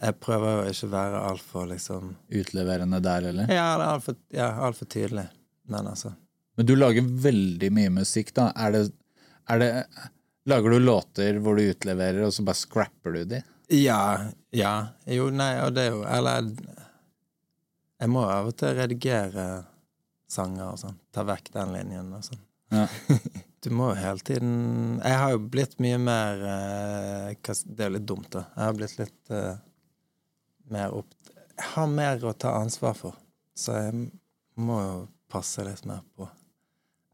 Jeg prøver å ikke være altfor liksom Utleverende der, eller? Ja, altfor ja, alt tydelig. Men altså Men du lager veldig mye musikk, da. Er det, er det Lager du låter hvor du utleverer, og så bare scrapper du de? Ja. Ja. Jo, nei, og det er jo Eller jeg må av og til redigere sanger og sånn. Ta vekk den linjen og sånn. Ja. Du må jo hele tiden Jeg har jo blitt mye mer eh, Det er jo litt dumt, da. Jeg har blitt litt eh, mer opp Jeg har mer å ta ansvar for, så jeg må jo passe litt mer på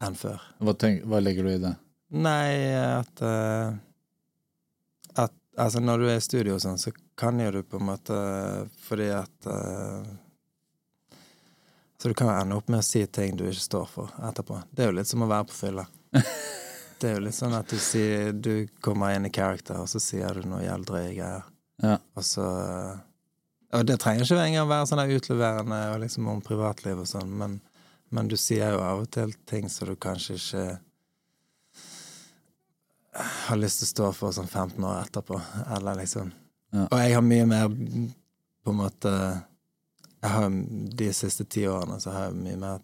enn før. Hva, tenk, hva legger du i det? Nei, at eh, At altså, når du er i studio og sånn, så kan jo du på en måte Fordi at eh, Så du kan ende opp med å si ting du ikke står for etterpå. Det er jo litt som å være på fylla. Det er jo litt sånn at du sier Du kommer inn i character, og så sier du noe jævlig drøye greier. Ja. Og så Og det trenger ikke engang være sånn utleverende og liksom om privatliv og sånn, men, men du sier jo av og til ting som du kanskje ikke har lyst til å stå for sånn 15 år etterpå, eller liksom Ja. Og jeg har mye mer på en måte jeg har, De siste ti årene så har jeg mye mer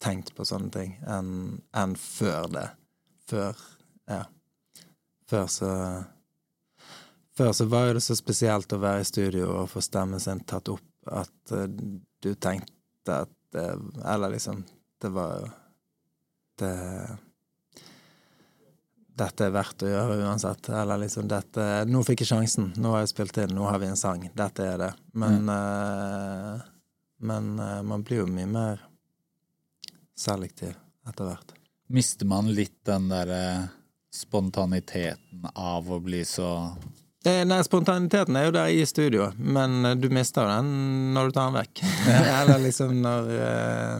tenkt på sånne ting enn enn før det. Før Ja. Før så Før så var jo det så spesielt å være i studio og få stemmen sin tatt opp at eh, du tenkte at det Eller liksom Det var jo Det dette er verdt å gjøre uansett. Eller liksom dette Nå fikk jeg sjansen. Nå har jeg spilt inn. Nå har vi en sang. Dette er det. Men eh, Men eh, man blir jo mye mer selektiv etter hvert. Mister man litt den derre spontaniteten av å bli så Eh, Nei, spontaniteten er jo der i studio, men eh, du mister den når du tar den vekk. Eller liksom når eh,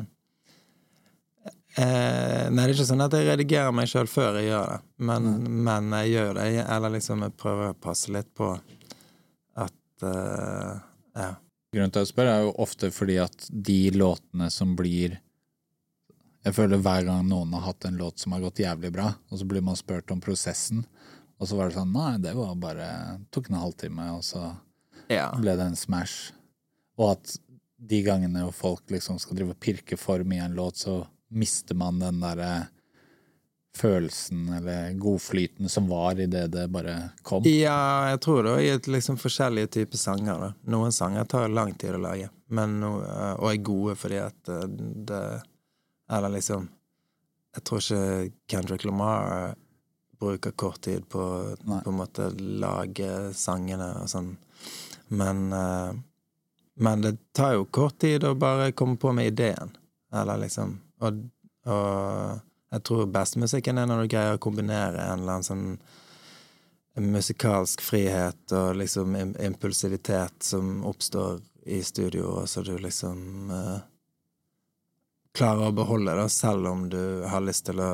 eh, Nei, det er ikke sånn at jeg redigerer meg sjøl før jeg gjør det, men, men jeg gjør det. Eller liksom jeg prøver å passe litt på at eh, Ja. Grunnen til at jeg spør, er jo ofte fordi at de låtene som blir Jeg føler hver gang noen har hatt en låt som har gått jævlig bra, og så blir man spurt om prosessen, og så var det sånn Nei, det var bare Tok en halvtime, og så ja. ble det en smash. Og at de gangene hvor folk liksom skal drive og pirke for mye i en låt, så mister man den derre følelsen eller godflyten som var i det det bare kom. Ja, jeg tror det er liksom forskjellige typer sanger. Da. Noen sanger tar lang tid å lage, men no, og er gode fordi at eh, det Eller liksom Jeg tror ikke Kendrick Lamar bruker kort tid på måte lage sangene og sånn, men uh, Men det tar jo kort tid å bare komme på med ideen, eller liksom Og, og jeg tror bestemusikken er når du greier å kombinere en eller annen sånn musikalsk frihet og liksom impulsivitet som oppstår i studio, og så du liksom uh, klarer å beholde det, selv om du har lyst til å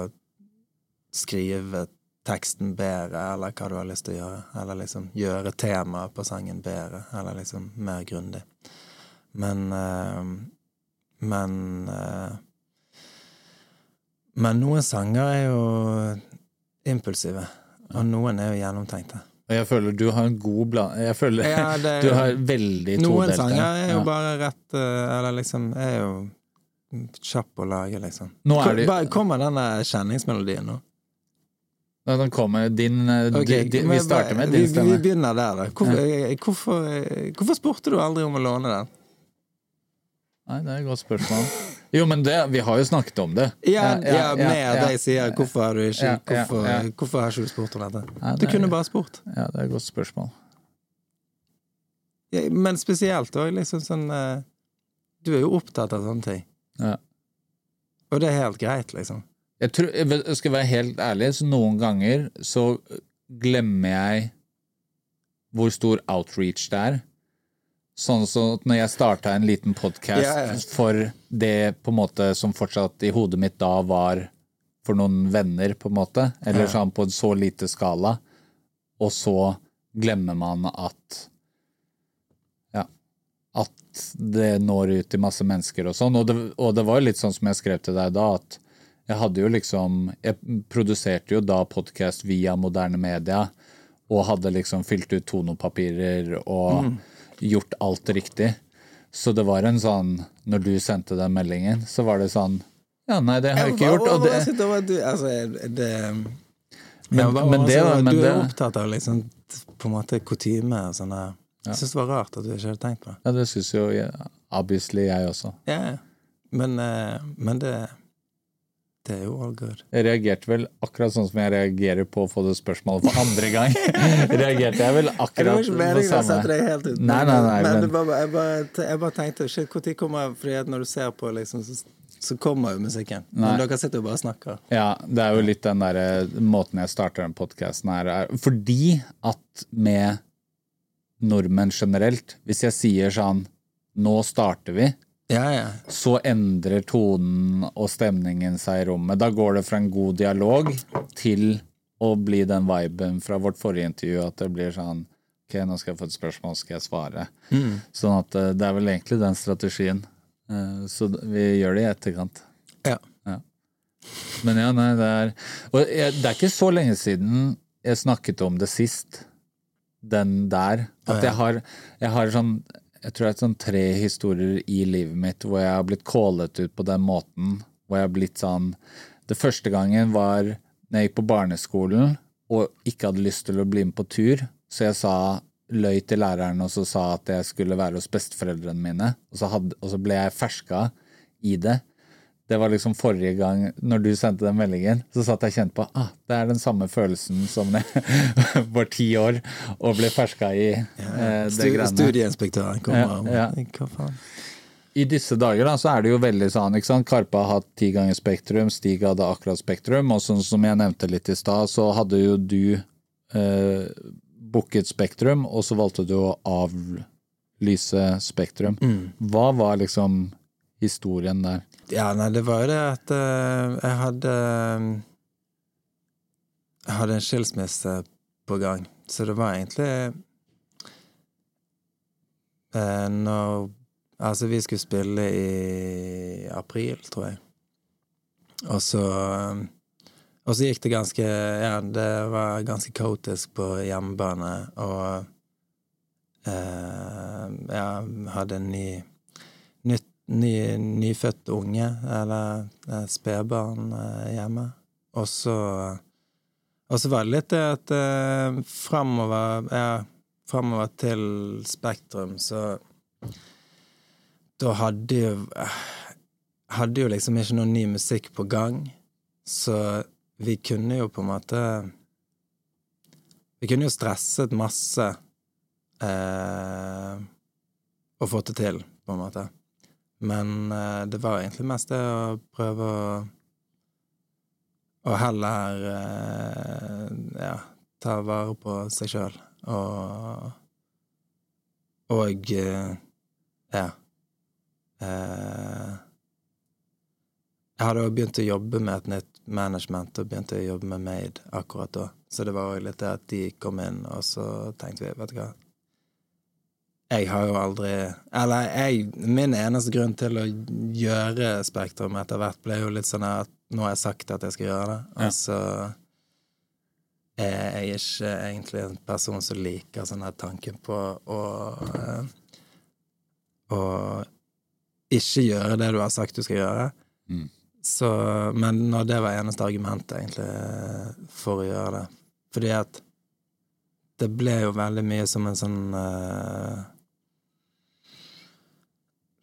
skrive teksten bedre, eller hva du har lyst til å gjøre. Eller liksom gjøre temaet på sangen bedre, eller liksom mer grundig. Men eh, Men eh, Men noen sanger er jo impulsive, og noen er jo gjennomtenkte. Og jeg føler du har en god bland... Jeg føler Ja, er du har veldig Noen sanger er jo Ja. bare rett eh, Eller liksom er jo kjapp å lage, liksom. Nå er det- Bare Kommer denne kjenningsmelodien nå? Ja, Den kommer din, okay, Ok, di- Vi starter med din stemme. vi vi begynner der, da. Hvorfor, eh, hvorfor, eh, hvorfor spurte du aldri om å låne den? Nei, det er et godt spørsmål. Jo, men det, vi har jo snakket om det. Ja, ja, ja. jeg sier 'hvorfor har du ikke Hvorfor, hvorfor har ikke du spurt om dette?' Du det- kunne bare spurt. Ja, det er et godt spørsmål. Men spesielt òg liksom sånn eh, Du er jo opptatt av sånne ting. Ja. Og det er helt greit, liksom. Jeg, tror, jeg skal være helt ærlig, så noen ganger så glemmer jeg hvor stor outreach det er. Sånn som når jeg starta en liten podkast yeah, for det på en måte som fortsatt i hodet mitt da var for noen venner, på en måte, eller yeah. sånn på en så lite skala, og så glemmer man at ja, at det når ut til masse mennesker og sånn. Og det, og det var jo litt sånn som jeg skrev til deg da, at jeg hadde jo liksom Jeg produserte jo da podkast via moderne media, og hadde liksom fylt ut tonopapirer og gjort alt riktig. Så det var en sånn Når du sendte den meldingen, så var det sånn Ja, nei, det har jeg ikke gjort. Og det, Altså, det Men- det- men Du er opptatt av liksom på en måte kutyme og sånne. Jeg syns det var rart at du ikke hadde tenkt på det. ja, det syns jo obviously jeg også. Ja, ja. Men, eh, men det Det er jo all good. Jeg reagerte vel akkurat sånn som jeg reagerer på å få det spørsmålet for andre gang. reagerte jeg vel Det var akkurat ikke samme deg helt ut. Nei, nei, nei, men, men- bare- jeg, bare, jeg bare tenkte shit, når kommer frihet når du ser på, liksom, så, så kommer jo musikken. Men dere sitter jo bare og snakker. Ja, det er jo litt den der måten jeg starter den podkasten her, er fordi at med nordmenn generelt, hvis jeg sier sånn Nå starter vi, Ja, ja. så endrer tonen og stemningen seg i rommet. Da går det fra en god dialog til å bli den viben fra vårt forrige intervju, at det blir sånn Ok, nå skal jeg få et spørsmål, skal jeg svare. Sånn at eh, det er vel egentlig den strategien. Eh, Så vi gjør det i etterkant. ja. Men ja, nei, det er Og det er ikke så lenge siden jeg snakket om det sist. Den der. At jeg har, jeg har sånn Jeg tror det er sånn tre historier i livet mitt hvor jeg har blitt callet ut på den måten. Hvor jeg har blitt sånn Det første gangen var når jeg gikk på barneskolen og ikke hadde lyst til å bli med på tur, så jeg sa løy til læreren og så sa at jeg skulle være hos besteforeldrene mine, og så, hadde, og så ble jeg ferska i det. Det var liksom forrige gang, når du sendte den meldingen, så satt jeg kjent på ah, det er den samme følelsen som det var ti år og ble ferska i eh, det greiene. studieinspektøren kommer. Ja, ja. Hva faen? I disse dager da, så er det jo veldig sånn, ikke sant? Karpe har hatt ti ganger Spektrum, Stig hadde akkurat Spektrum, og sånn som jeg nevnte litt i stad, så hadde jo du eh, booket Spektrum, og så valgte du å avlyse Spektrum. Hva var liksom historien der? Ja, nei, det var jo det at uh, jeg hadde Jeg hadde en skilsmisse på gang, så det var egentlig uh, Når Altså, vi skulle spille i april, tror jeg. Og så Og så gikk det ganske Ja, det var ganske kaotisk på hjemmebane, og uh, Ja, hadde en ny ny, nyfødt unge, eller eh, spedbarn, eh, hjemme. Og så var det litt det at eh, framover Ja, framover til Spektrum, så Da hadde jo Hadde jo liksom ikke noe ny musikk på gang, så vi kunne jo på en måte Vi kunne jo stresset masse eh, og fått det til, på en måte. Men eh, det var egentlig mest det å prøve å å heller eh, ja, ta vare på seg sjøl og og eh, ja Jeg hadde òg begynt å jobbe med et nytt management og begynte å jobbe med Made akkurat da. Så det var òg litt det at de kom inn, og så tenkte vi, vet du hva jeg har jo aldri Eller jeg, min eneste grunn til å gjøre Spektrum etter hvert ble jo litt sånn at nå har jeg sagt at jeg skal gjøre det, og så er jeg ikke egentlig en person som liker sånn her tanken på å eh, Å ikke gjøre det du har sagt du skal gjøre. Mm. Så, men når det var eneste argumentet, egentlig, for å gjøre det Fordi at det ble jo veldig mye som en sånn eh,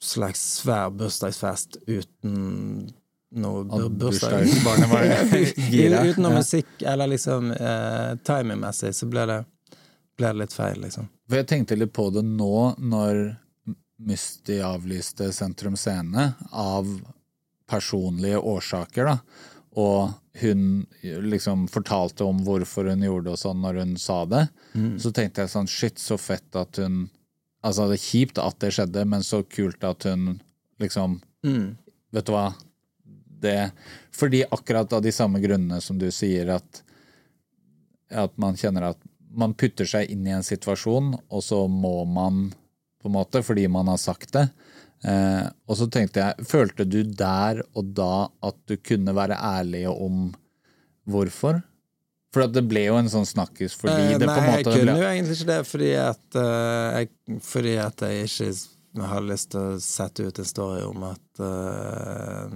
slags svær bursdagsfest uten noe bur bursdag. Uten noe musikk, eller liksom eh, timingmessig, så ble det, ble det litt feil, liksom. For jeg tenkte litt på det nå, når Musti avlyste Sentrum Scene av personlige årsaker, da. Og hun liksom fortalte om hvorfor hun gjorde det og sånn når hun sa det. Så tenkte jeg sånn shit, så fett at hun Altså, det er kjipt at det skjedde, men så kult at hun liksom Mm. Vet du hva? Det Fordi akkurat av de samme grunnene som du sier, at at man kjenner at man putter seg inn i en situasjon, og så må man på en måte, fordi man har sagt det. Eh, og så tenkte jeg, følte du der og da at du kunne være ærlig om hvorfor? For det ble jo en sånn snakkis fordi Eh, det på en måte Nei, jeg kunne ble, jo egentlig ikke det, fordi at, uh, jeg, fordi at jeg ikke har lyst til å sette ut en story om at uh,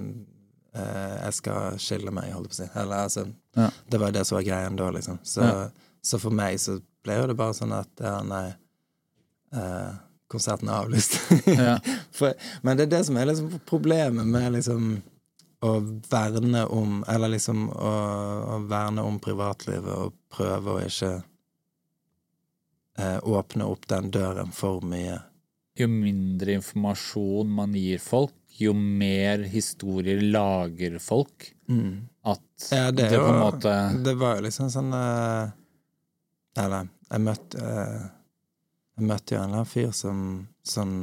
uh, jeg skal skille meg, holdt jeg på å si. Eller altså Ja. Det var det som var greien da, liksom. Så, Ja. så for meg så ble jo det bare sånn at ja, nei Konserten er avlyst. Ja. for, men det er det som er liksom problemet med liksom å verne om Eller liksom å, å verne om privatlivet og prøve å ikke eh, åpne opp den døren for mye. jo mindre informasjon man gir folk, jo mer historier lager folk. At Ja, det, det, på en måte Det var jo liksom sånn eh, Eller, jeg møtte eh, Jeg møtte jo en eller annen fyr som Som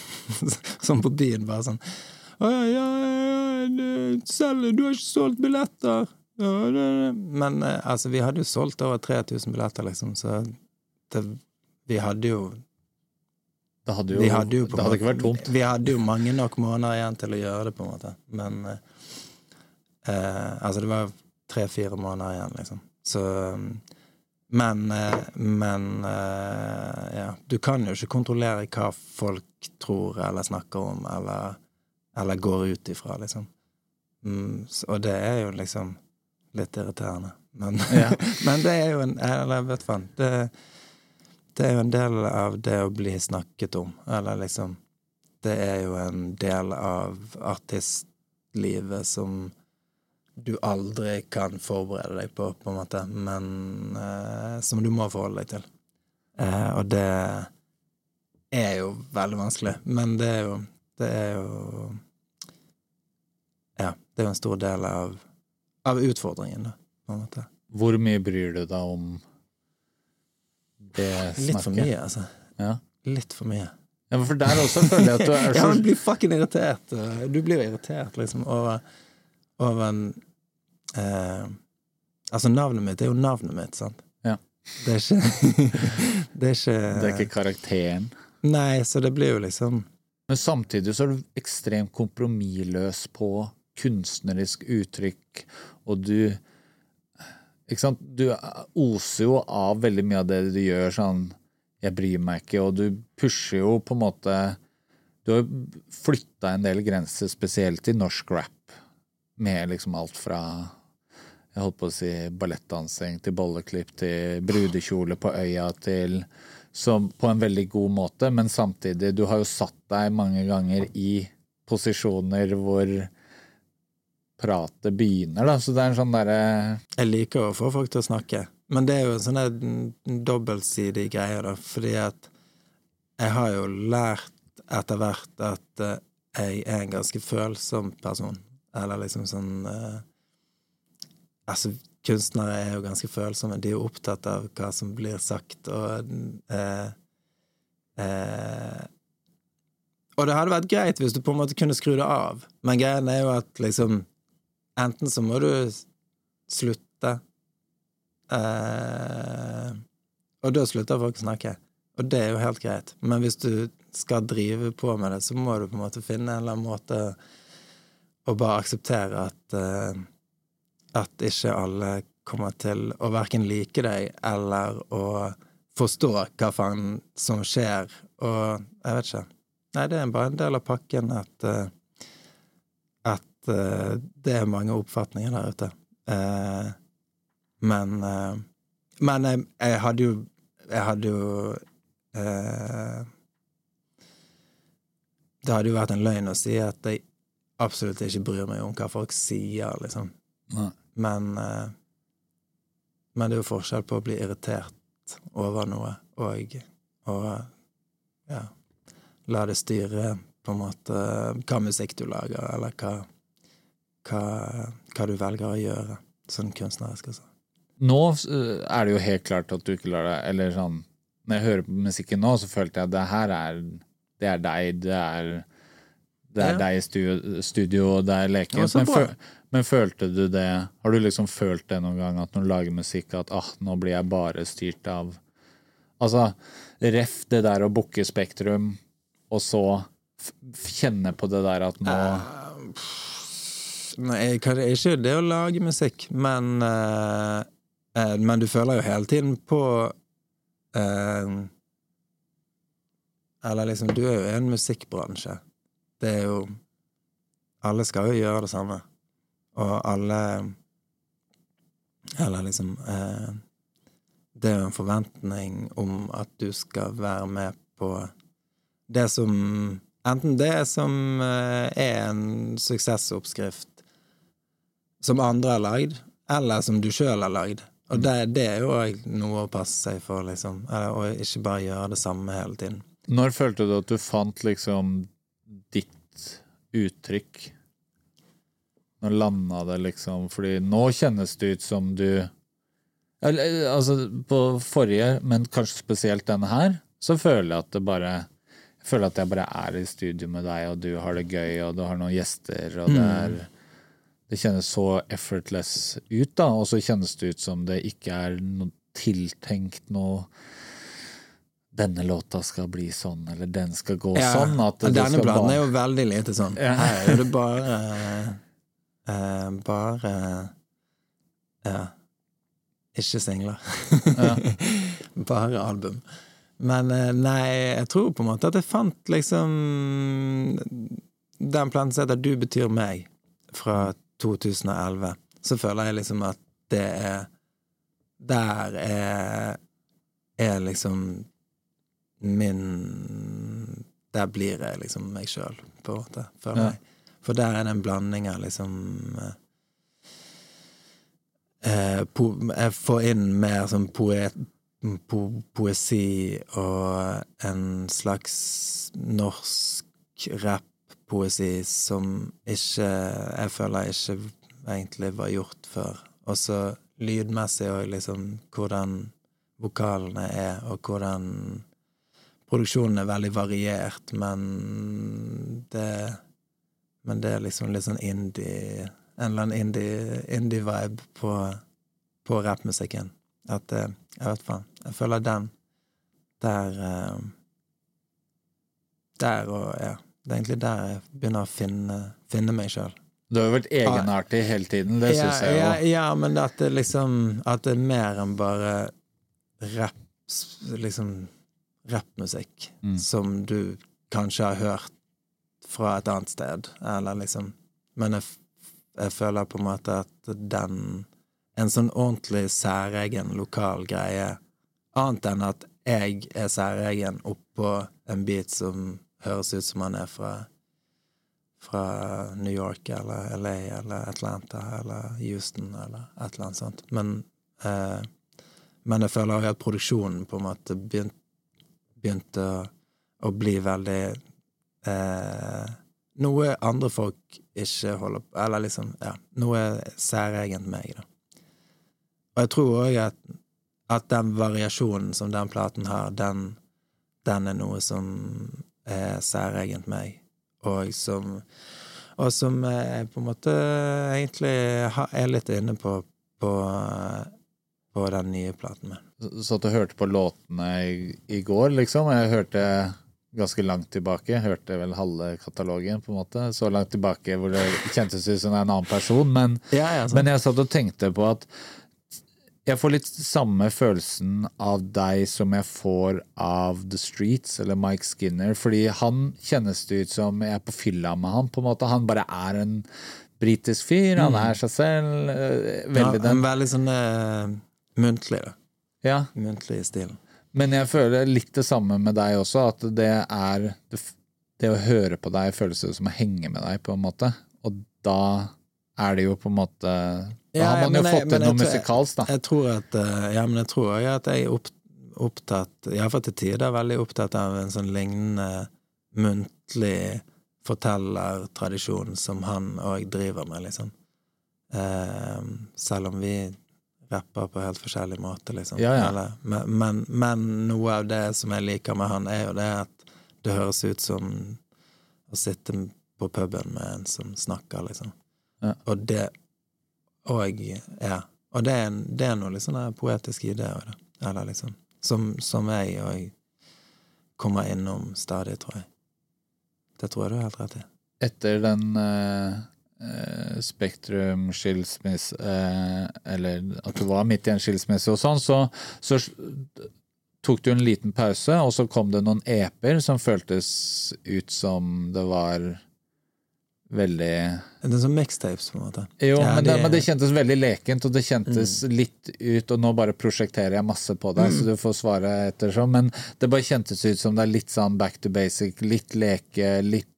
Som på byen bare sånn ja, ja, ja, du, har ikke solgt billetter. Ja, det, det. Men eh, altså, vi hadde jo solgt over 3000 billetter, liksom, så det, vi hadde jo Det hadde jo, vi hadde jo på det hadde måte- ikke vært tomt. Vi hadde jo mange nok måneder igjen til å gjøre det, på en måte. Men eh, eh, Altså, det var tre-fire måneder igjen, liksom. Så Men, eh, men eh, ja. Du kan jo ikke kontrollere hva folk tror eller snakker om, eller, eller går ut ifra, liksom. Mm, og det er jo liksom litt irriterende. Men, Ja. men det er jo en Eller vet faen. Det, det er jo en del av det å bli snakket om, eller liksom Det er jo en del av artistlivet som du aldri kan forberede deg på, på en måte, men eh, som du må forholde deg til. Eh, og det er jo veldig vanskelig, men det er jo Det er jo Ja, det er jo en stor del av, av utfordringen, da, på en måte. Hvor mye bryr du deg om det snakket? Litt for mye, altså. Ja. Litt for mye. ja, for der også føler jeg at du er Ja, så blir fucking irritert. eh, Du blir jo irritert, liksom, over, over en eh, Altså, navnet mitt er jo navnet mitt, sant? Ja. Det er ikke Det er ikke Det er ikke karakteren. Nei, så det blir jo liksom Men samtidig så er du ekstremt kompromissløs på kunstnerisk uttrykk, og du Ikke sant? Du oser jo av veldig mye av det du gjør, sånn Jeg bryr meg ikke, og du pusher jo på en måte Du har jo flytta en del grenser, spesielt i norsk rap, med liksom alt fra jeg holdt på å si ballettdansing til bolleklipp til brudekjole på øya til som på en veldig god måte, men samtidig, du har jo satt deg mange ganger i posisjoner hvor pratet begynner, da, så det er en sånn derre Jeg liker å få folk til å snakke, men det er jo en sånn dobbeltsidig greie, da, fordi at jeg har jo lært etter hvert at eh, jeg er en ganske følsom person. Eller liksom sånn eh, Altså, kunstnere er jo ganske følsomme. De er jo opptatt av hva som blir sagt, og eh, eh, Og det hadde vært greit hvis du på en måte kunne skru det av, men greien er jo at liksom Enten så må du slutte, eh, og da slutter folk å snakke. Og det er jo helt greit. Men hvis du skal drive på med det, så må du på en måte finne en eller annen måte å bare akseptere at eh, at ikke alle kommer til å verken like deg eller å forstå hva faen som skjer, og jeg vet ikke. Nei, det er bare en del av pakken at eh, at eh, det er mange oppfatninger der ute. Eh, men Men jeg, jeg hadde jo Jeg hadde jo Det hadde jo vært en løgn å si at jeg absolutt ikke bryr meg om hva folk sier, liksom. Nei. Men eh, Men det er jo forskjell på å bli irritert over noe og å ja, la det styre på en måte hva musikk du lager, eller hva, hva, hva du velger å gjøre sånn kunstnerisk. Altså. Nå eh, er det jo helt klart at du ikke lar deg Eller sånn Når jeg hører på musikken nå, så følte jeg at det her er Det er deg, det er Det er Ja. deg i studio, studio, og det er leken. Ja, men, føl, men følte du det Har du liksom følt det noen gang, at når du lager musikk, at ah, nå blir jeg bare styrt av Altså, ref det der å booke Spektrum, og så kjenne på det der at nå Nei, kanskje ikke det å lage musikk, men uh, uh, Men du føler jo hele tiden på Eller liksom, du er jo i en musikkbransje. Det er jo Alle skal jo gjøre det samme. Og alle Eller liksom eh, Det er jo en forventning om at du skal være med på det som Enten det som eh, er en suksessoppskrift som andre har lagd, eller som du sjøl har lagd. Og det, det er jo noe å passe seg for, liksom. Og ikke bare gjøre det samme hele tiden. Når følte du at du fant liksom ditt uttrykk? Når landa det liksom Fordi nå kjennes det ut som du eller, Altså, på forrige, men kanskje spesielt denne her, så føler jeg at det bare Jeg føler at jeg bare er i studio med deg, og du har det gøy, og du har noen gjester, og det er Det kjennes så effortless ut, da, og så kjennes det ut som det ikke er noe tiltenkt noe denne låta skal bli sånn, eller den skal gå sånn. At det Denne bladen bare- er jo veldig lite sånn. Ja. Her er det bare uh, Bare Ja. Ikke singler. bare album. Men eh, nei, jeg tror på en måte at jeg fant liksom Den planen som heter Du betyr meg, fra 2011. Så føler jeg liksom at det er Der er, er liksom min Der blir jeg liksom meg sjøl, på en måte, føler Ja. For der er det en blanding av liksom eh, eh, po Jeg får inn mer sånn poet, po poesi og en slags norsk rap-poesi som ikke Jeg føler ikke egentlig var gjort før. Og så lydmessig òg, liksom, hvordan vokalene er, og hvordan Produksjonen er veldig variert, men det Men det er liksom litt sånn indie En eller annen indie- indie-vibe på, på rappmusikken. At det Jeg vet faen. Jeg føler den Der eh, Der og Ja. Det er egentlig der jeg begynner å finne, finne meg sjøl. Du har jo vært egenartig hele tiden, det Ja, syns jeg jo. ja, ja, men at det liksom At det er mer enn bare rapp Liksom rappmusikk Mm. som du kanskje har hørt fra et annet sted, eller liksom Men jeg, jeg føler på en måte at den En sånn ordentlig særegen lokal greie, annet enn at jeg er særegen oppå en beat som høres ut som han er fra fra New York eller LA eller Atlanta eller Houston eller et eller annet sånt. Men, eh, men jeg føler også at produksjonen på en måte begynt, begynte å, bli veldig eh, Noe andre folk ikke holder på Eller liksom, ja, noe særegent meg, da. Og jeg tror òg at, at den variasjonen som den platen har, den, den er noe som er særegent meg og som og som jeg på en måte egentlig er litt inne på, på på den nye platen min. Så du hørte på låtene i, i går, liksom. Jeg hørte ganske langt tilbake. Hørte vel halve katalogen, på en måte. Så langt tilbake hvor det kjentes ut som en annen person. Men, Ja, ja, men jeg satt og tenkte på at jeg får litt samme følelsen av deg som jeg får av The Streets eller Mike Skinner. Fordi han kjennes det ut som jeg er på fylla med han. på en måte. Han bare er en britisk fyr. Han er seg selv. Veldig Mm. Ja, Veldig en veldig sånn eh, muntlig. Ja. Muntlig i stilen. Men jeg føler litt det samme med deg også, at det er Det, å høre på deg føles det som å henge med deg, på en måte. Og da er det jo på en måte Da har man jo men jeg- fått til noe jeg musikalsk, da. Jeg tror at eh, Ja, men jeg tror også at jeg er opp, opptatt Iallfall til tider veldig opptatt av en sånn lignende muntlig fortellertradisjon som han òg driver med, liksom. Eh, selv om vi rapper på helt forskjellig måte, liksom. Ja, ja. Eller, men, men, men noe av det som jeg liker med han, er jo det at det høres ut som å sitte på puben med en som snakker, liksom. Ja. Og det og ja. Og det er, det er noe sånn poetisk i det òg. Eller liksom Som, som jeg òg kommer innom stadig, tror jeg. Det tror jeg du har helt rett i. Etter den uh, Spektrum-skilsmisse eh, Eller at du var midt i en skilsmisse og sånn, så, så tok du en liten pause, og så kom det noen EP-er som føltes ut som det var veldig Det er sånn mixtapes, på en måte. Jo, Ja, men, det, men det kjentes veldig lekent, og det kjentes litt ut Og nå bare prosjekterer jeg masse på deg, så du får svare ettersom. Men det bare kjentes ut som det er litt sånn back to basic. Litt leke, litt eh,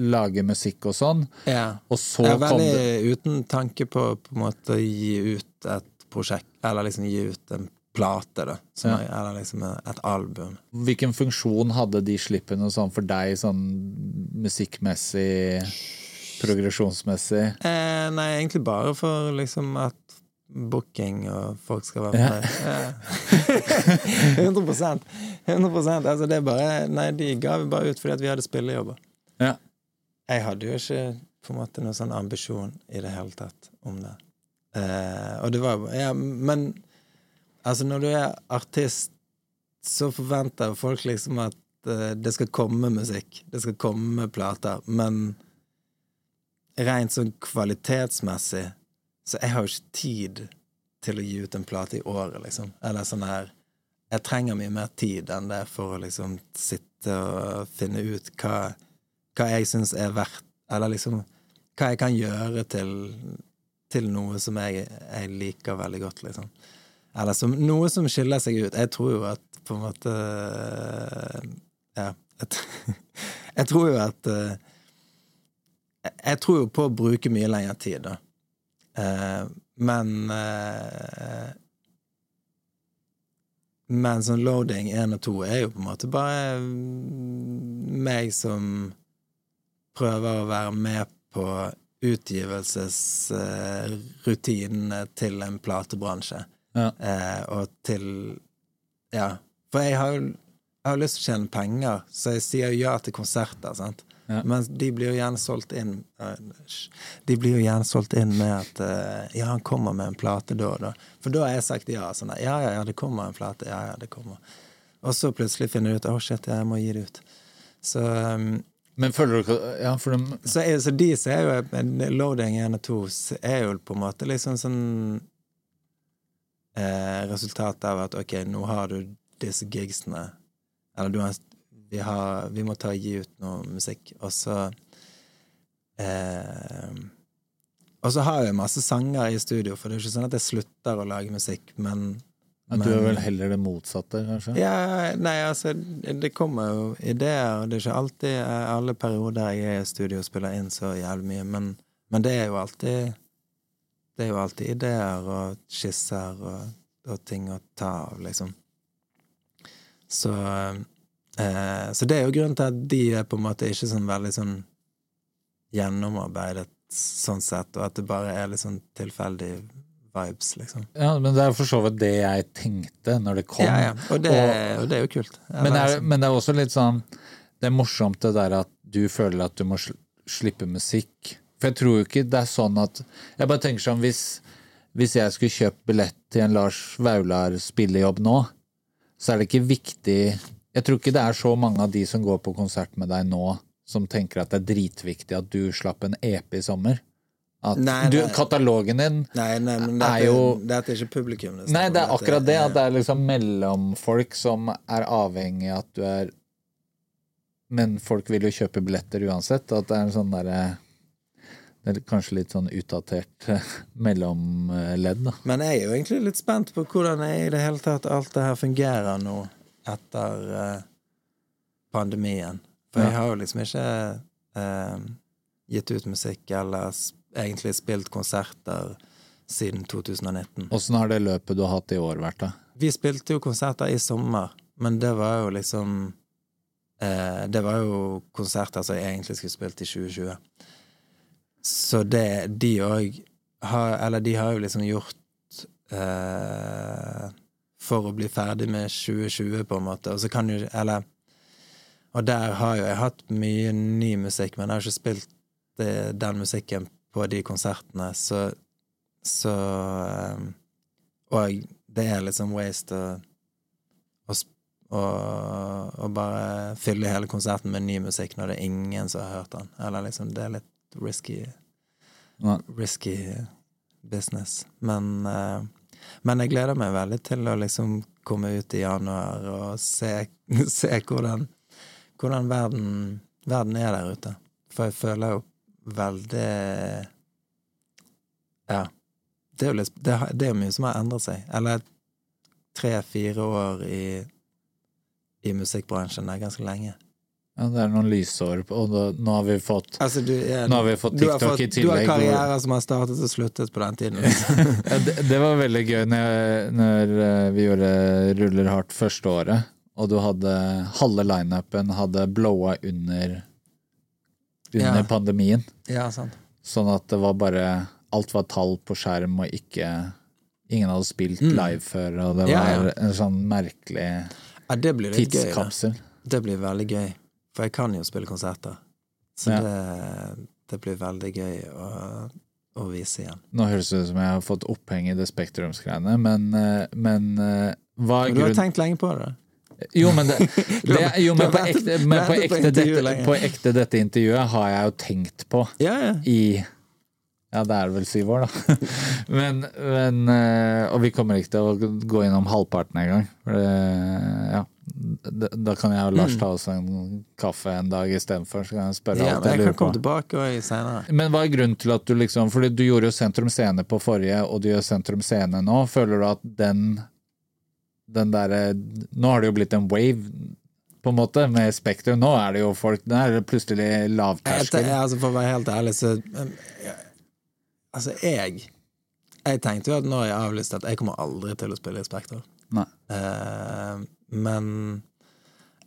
lage musikk og sånn. Ja. Og så kom veldig det uten tanke på på en måte å gi ut et prosjekt, eller liksom gi ut en plate, da. Ja. er, eller liksom et album. Hvilken funksjon hadde de slippene sånn for deg, sånn musikkmessig, progresjonsmessig? Eh, nei, egentlig bare for liksom at booking og folk skal være Ja. fornøyd. Ja. 100% 100 Altså, det er bare Nei, de ga vi bare ut fordi at vi hadde spillejobber. Ja. Jeg hadde jo ikke på en måte noen sånn ambisjon i det hele tatt om det. Eh, og det var Ja, men altså, når du er artist, så forventer folk liksom at eh, det skal komme musikk. Det skal komme plater. Men rent sånn kvalitetsmessig Så jeg har jo ikke tid til å gi ut en plate i året, liksom. Eller sånn her Jeg trenger mye mer tid enn det for å liksom sitte og finne ut hva, hva jeg syns er verdt Eller liksom hva jeg kan gjøre til, til noe som jeg, jeg liker veldig godt, liksom. Eller som, noe som skiller seg ut. Jeg tror jo at på en måte Ja. Jeg, jeg tror jo at eh, jeg- tror jo på å bruke mye lengre tid, da. Eh, men eh, Men sånn loading én og to er jo på en måte bare meg som prøver å være med på utgivelsesrutinene til en platebransje. Ja. Eh, og til Ja. For jeg har jo jeg har lyst til å tjene penger, så jeg sier ja til konserter. sant? Ja. Men de blir jo gjerne solgt inn eh. De blir jo gjerne solgt inn med at eh, ja, han kommer med en plate da og da. For da har jeg sagt ja. sånn der, Ja, ja, ja, det kommer en plate. Ja, ja, det kommer. Og så plutselig finner du ut å shit, jeg må gi det ut. Så, um, Men føler du ikke Ja, for de så, er, så de ser jo en Loading 1 og 2 er jo på en måte liksom sånn eh, Resultat av at ok, nå har du disse gigsene. Eller du har vi, har, vi må ta og gi ut noe musikk, og så eh, Og så har jeg masse sanger i studio, for det er jo ikke sånn at jeg slutter å lage musikk, men ja, Du er vel heller det motsatte, kanskje? ja, nei, altså, det kommer jo ideer, og det er ikke alltid eh, alle perioder jeg er i studio og spiller inn så jævlig mye, men, men det er jo alltid Det er jo alltid ideer og skisser og, og ting å ta av, liksom. Så eh, Så det er jo grunnen til at de er på en måte ikke sånn veldig sånn gjennomarbeidet sånn sett, og at det bare er litt sånn tilfeldig vibes, liksom. Ja, men det er for så vidt det jeg tenkte når det kom. Ja, ja. Og det, Og- og det er jo kult. Men det, er, men det er også litt sånn Det er morsomt det der at du føler at du må slippe musikk. For jeg tror jo ikke det er sånn at Jeg bare tenker sånn hvis, Hvis jeg skulle kjøpt billett til en Lars Vaular spillejobb nå, så er det ikke viktig Jeg tror ikke det er så mange av de som går på konsert med deg nå, som tenker at det er dritviktig at du slapp en EP i sommer. At Nei, du, nei. katalogen din Nei, nei, men er jo- dette er ikke publikum. Nei, det snakker det er akkurat det. At det er liksom mellomfolk som er avhengig av at du er Men folk vil jo kjøpe billetter uansett. At det er en sånn derre Det er kanskje litt sånn utdatert mellomledd, da. Men jeg er jo egentlig litt spent på hvordan jeg i det hele tatt alt det her fungerer nå etter uh, pandemien. For jeg har jo liksom ikke uh, gitt ut musikk eller egentlig spilt konserter siden 2019. Åssen har det løpet du har hatt i år vært, da? Vi spilte jo konserter i sommer, men det var jo liksom eh, Det var jo konserter som jeg egentlig skulle spilt i 2020. Så det de òg har Eller de har jo liksom gjort eh, For å bli ferdig med 2020, på en måte. Og så kan jo Eller Og der har jo jeg hatt mye ny musikk, men jeg har ikke spilt det, den musikken på de konsertene, så Så eh, Og det er liksom waste å å, å, å bare fylle hele konserten med ny musikk når det er ingen som har hørt den. Eller liksom, det er litt risky Ja. risky business. Men, uh, men jeg gleder meg veldig til å liksom komme ut i januar og se, se hvordan, hvordan verden, verden er der ute. For jeg føler jo veldig Ja. Det er jo litt, det, det er jo mye som har endret seg. Eller tre-fire år i, i musikkbransjen er ganske lenge. Ja, det er noen lysår, og da, nå har vi fått Altså, du, ja, Nå har vi fått TikTok fått, i Du har tillegg, hvor- som har startet og sluttet på den tiden. Ja, det, det var veldig gøy når, jeg, når eh, vi gjorde Ruller hardt første året, og du hadde halve lineupen hadde blowa under under Ja. pandemien. ja, sant. Sånn at det var bare Alt var tall på skjerm, og ikke Ingen hadde spilt live før, og det Mm. Ja, var ja. en sånn merkelig Ja, det blir litt gøy. tidskapsel. Det blir veldig gøy. For jeg kan jo spille konserter. Så det, det blir veldig gøy å, å vise igjen. Nå høres det ut som jeg har fått oppheng i det Spektrumsgreiene, men, eh, men eh, hva er grunnen du har tenkt lenge på det? Jo, men, det, det, jo, men, på, ekte, men på, ekte dette, på ekte dette intervjuet har jeg jo tenkt på i Ja, det er vel syv år, da. Men, men eh, Og vi kommer ikke til å gå innom halvparten engang. Ja. Da, kan jeg og Lars ta oss en kaffe en dag istedenfor, så kan jeg spørre Mm. ja alt jeg jeg lurer på. tilbake. Men hva er grunnen til at du liksom Fordi du gjorde jo Sentrum Scene på forrige, og du gjør Sentrum Scene nå. Føler du at den Den derre Nå har det jo blitt en wave, på en måte, med Spektrum. Nå er det jo folk Nå er det plutselig lavterskel. jeg, altså For å være helt ærlig, så Altså, jeg Jeg tenkte jo at når jeg avlyste, at jeg kommer aldri til å spille i Spektrum. Eh, men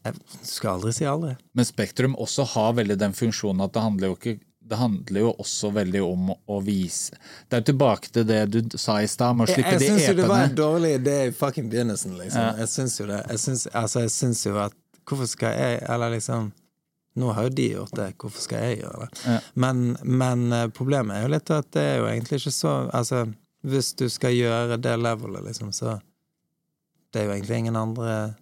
jeg skal aldri si aldri. Men Spektrum også har veldig den funksjonen at det handler jo ikke det handler jo også veldig om å vise Det er jo tilbake til det du sa i stad, med å Jeg, slippe jeg de syns jo det var dårlig idé i fucking begynnelsen, liksom. Ja. Jeg syns jo det. Jeg syns, altså, jeg syns jo at Hvorfor skal jeg Eller liksom Nå har jo de gjort det, hvorfor skal jeg gjøre det? Ja. Men, men eh, problemet er jo litt at det er jo egentlig ikke så Altså, hvis du skal gjøre det levelet, liksom, så Det er jo egentlig ingen andre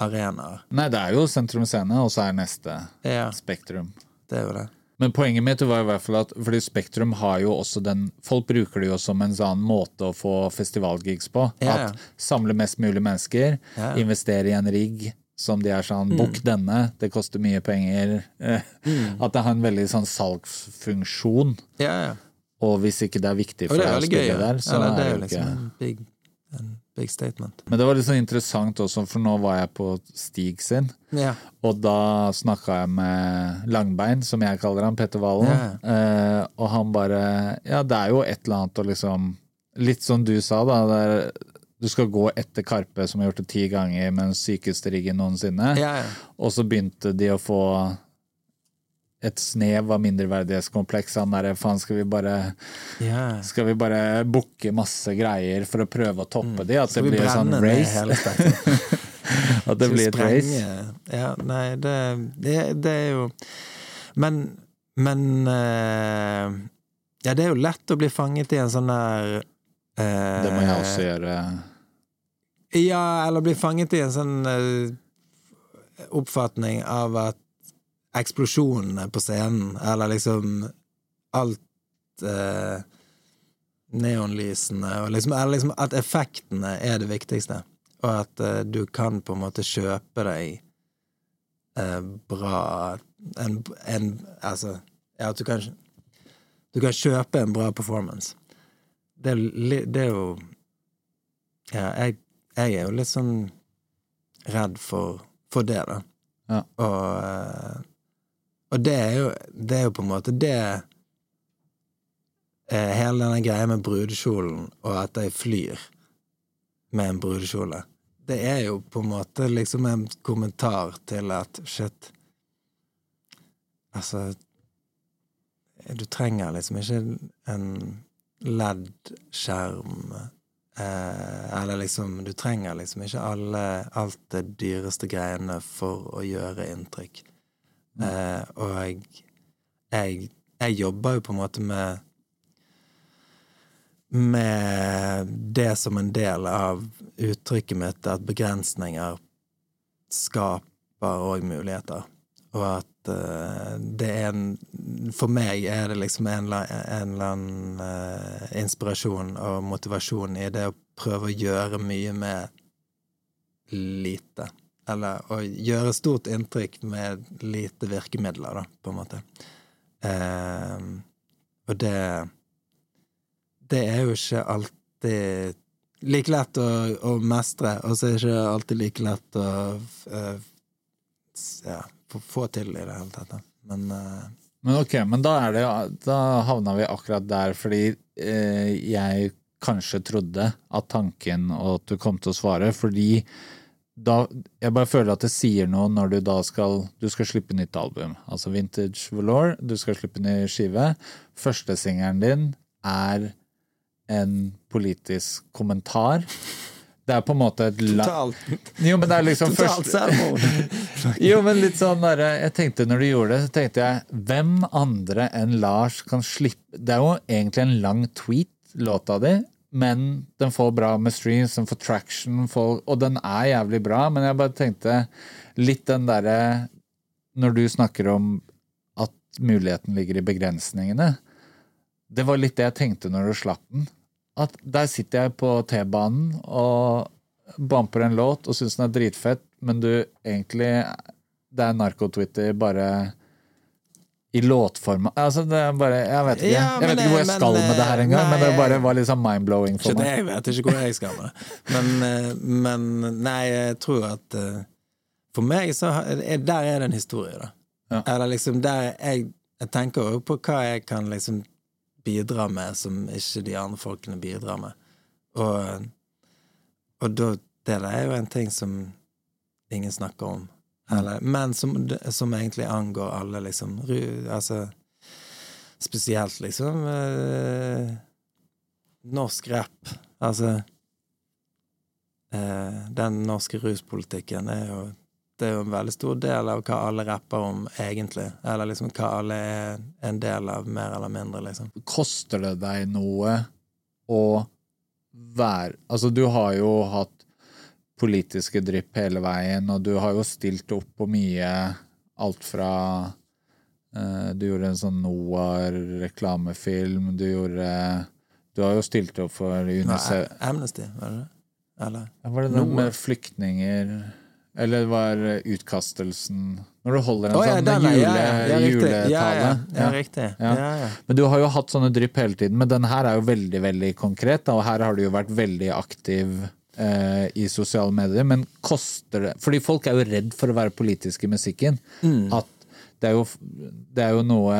arenaer. Nei, det er jo Sentrum Scene, og så er neste Ja, Spektrum. det er jo det. Men poenget mitt var i hvert fall at fordi Spektrum har jo også den Folk bruker det jo som en sånn måte å få festivalgigs på. Ja. At samle mest mulig mennesker, yeah. investere i en rigg som de er sånn Mm. Bukk denne, det koster mye penger. Mm. At det har en veldig sånn salgsfunksjon. Ja. Og hvis ikke det er viktig for deg å spille der, så ja, det er det jo jo liksom ikke en big, en big statement. Men det var litt sånn interessant også, for nå var jeg på Stig sin. Yeah. Og da snakka jeg med Langbein, som jeg kaller han, Petter Valen. Yeah. Eh, og han bare Ja, det er jo et eller annet å liksom Litt som du sa, da. Det er, du skal gå etter Karpe, som har gjort det ti ganger med den sykeste riggen noensinne. Ja. Og så begynte de å få et snev av mindreverdighetskompleks. Han derre faen, skal vi bare yeah. Skal vi bare booke masse greier for å prøve å toppe de? At Mm. Det blir blir sånn race? At det blir et race? Ja, nei, det, det, det er jo Men, men uh, Ja, det er jo lett å bli fanget i en sånn der uh, Det må jeg også gjøre. Ja, eller bli fanget i en sånn uh, oppfatning av at eksplosjonene på scenen, eller liksom alt eh, Neonlysene og liksom, eller liksom at effektene er det viktigste. Og at eh, du kan på en måte kjøpe deg eh, bra en, en Altså, ja, at du kan Du kan kjøpe en bra performance. Det, det er jo Ja, jeg, jeg er jo litt sånn redd for, for det, da. Ja. Og, eh, og det er jo Det er jo på en måte det eh, Hele denne greia med brudekjolen, og at jeg flyr med en brudekjole, det er jo på en måte liksom en kommentar til at shit Altså Du trenger liksom ikke en LED-skjerm eh, Eller liksom Du trenger liksom ikke alle, alt det dyreste greiene for å gjøre inntrykk. Eh, og jeg, jeg Jeg jobber jo på en måte med med det som en del av uttrykket mitt, at begrensninger skaper òg muligheter. Og at uh, det er en For meg er det liksom en, en eller annen uh, inspirasjon og motivasjon i det å prøve å gjøre mye med lite. Eller å gjøre stort inntrykk med lite virkemidler, da, på en måte. Eh, og det Det er jo ikke alltid like lett å, å mestre, og så er det ikke alltid like lett å uh, ja, få, til i det hele tatt. Men uh, Men ok, men da er det Da havna vi akkurat der fordi eh, jeg kanskje trodde at tanken og at du kom til å svare, fordi da Jeg bare føler at det sier noe når du da skal Du skal slippe nytt album. Altså Vintage Valor, du skal slippe ny skive. Førstesingelen din er en politisk kommentar. Det er på en måte et la- totalt, Jo, men det er liksom totalt først- jo, men litt sånn der, Jeg tenkte når du gjorde det, så tenkte jeg Hvem andre enn Lars kan slippe Det er jo egentlig en lang tweet, låta di, men den får bra med streams, den får traction, får, og den er jævlig bra, men jeg bare tenkte litt den derre Når du snakker om at muligheten ligger i begrensningene Det var litt det jeg tenkte når du slapp den. At der sitter jeg på T-banen og bumper en låt og syns den er dritfett, men du egentlig Det er narkotwitter bare i låtform. Altså, det bare Jeg vet ikke, Ja, jeg vet ikke hvor jeg men, skal med det her engang, men det bare var sånn mind-blowing for det, meg. jeg vet ikke hvor jeg skal med. Men, eh, men nei, jeg tror at eh, For meg så er- Der er det en historie, da. Ja. Eller liksom der jeg, jeg tenker jo på hva jeg kan liksom bidra med som ikke de andre folkene bidrar med. Og, og da Det er jo en ting som ingen snakker om. Eller, men som, som egentlig angår alle, liksom. Altså Spesielt liksom eh, norsk rap. Altså eh, Den norske ruspolitikken er jo Det er jo en veldig stor del av hva alle rapper om, egentlig. Eller liksom hva alle er en del av, mer eller mindre, liksom. Koster det deg noe å være Altså, du har jo hatt politiske drypp hele veien, og du har jo stilt opp på mye. Alt fra eh, Du gjorde en sånn Noah-reklamefilm, du gjorde Du har jo stilt opp for UNICEF Amnesty, var det det? Eller? Var det noe med flyktninger Eller var utkastelsen Når du holder en oh, ja, sånn den er- jule, ja, juletale Ja, ja, ja, Ja. riktig. Men du har jo hatt sånne drypp hele tiden, men den her er jo veldig, veldig konkret, og her har du jo vært veldig aktiv i sosiale medier, men koster det Fordi folk er jo redd for å være politiske i musikken. Mm. At det er, jo, det er jo noe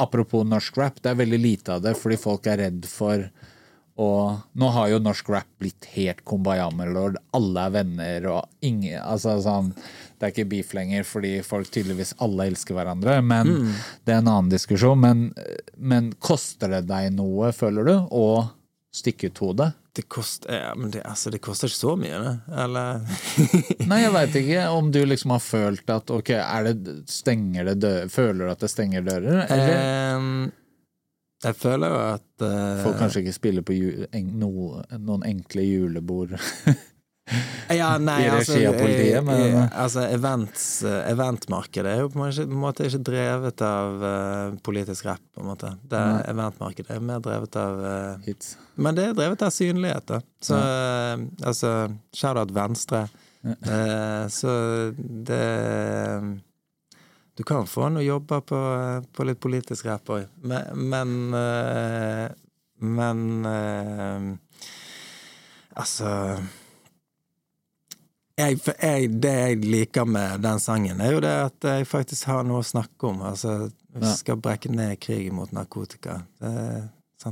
Apropos norsk rap, det er veldig lite av det fordi folk er redd for og nå har jo norsk rap blitt helt kumbaya med. Alle er venner og ingen altså sånn, Det er ikke beef lenger fordi folk tydeligvis alle elsker hverandre, men Mm. det er en annen diskusjon. Men, men koster det deg noe, føler du, å stikke ut hodet? Det koster ja, men det, altså, det koster ikke så mye, det. Eller Nei, jeg veit ikke om du liksom har følt at ok, det, stenger det dø Føler du at det stenger dører? Eller? Ehm, Jeg føler jo at eh, Folk kanskje ikke spiller på ju, en, no, noen enkle julebord. ja, nei, i altså, regi av politiet, altså events, eh, eventmarkedet er jo på en måte, ikke drevet av uh, politisk rap, på en måte. Det er, eventmarkedet er mer drevet av uh, Hits. Men det er drevet av synlighet, da. Så eh, altså Shout-out Venstre. Uh, så det Du kan få noen jobber på, på litt politisk rap òg, men Men, men Altså jeg, jeg, Det jeg liker med den sangen, er jo det at jeg faktisk har noe å snakke om. Altså, vi Ja. skal brekke ned krigen mot narkotika. Det,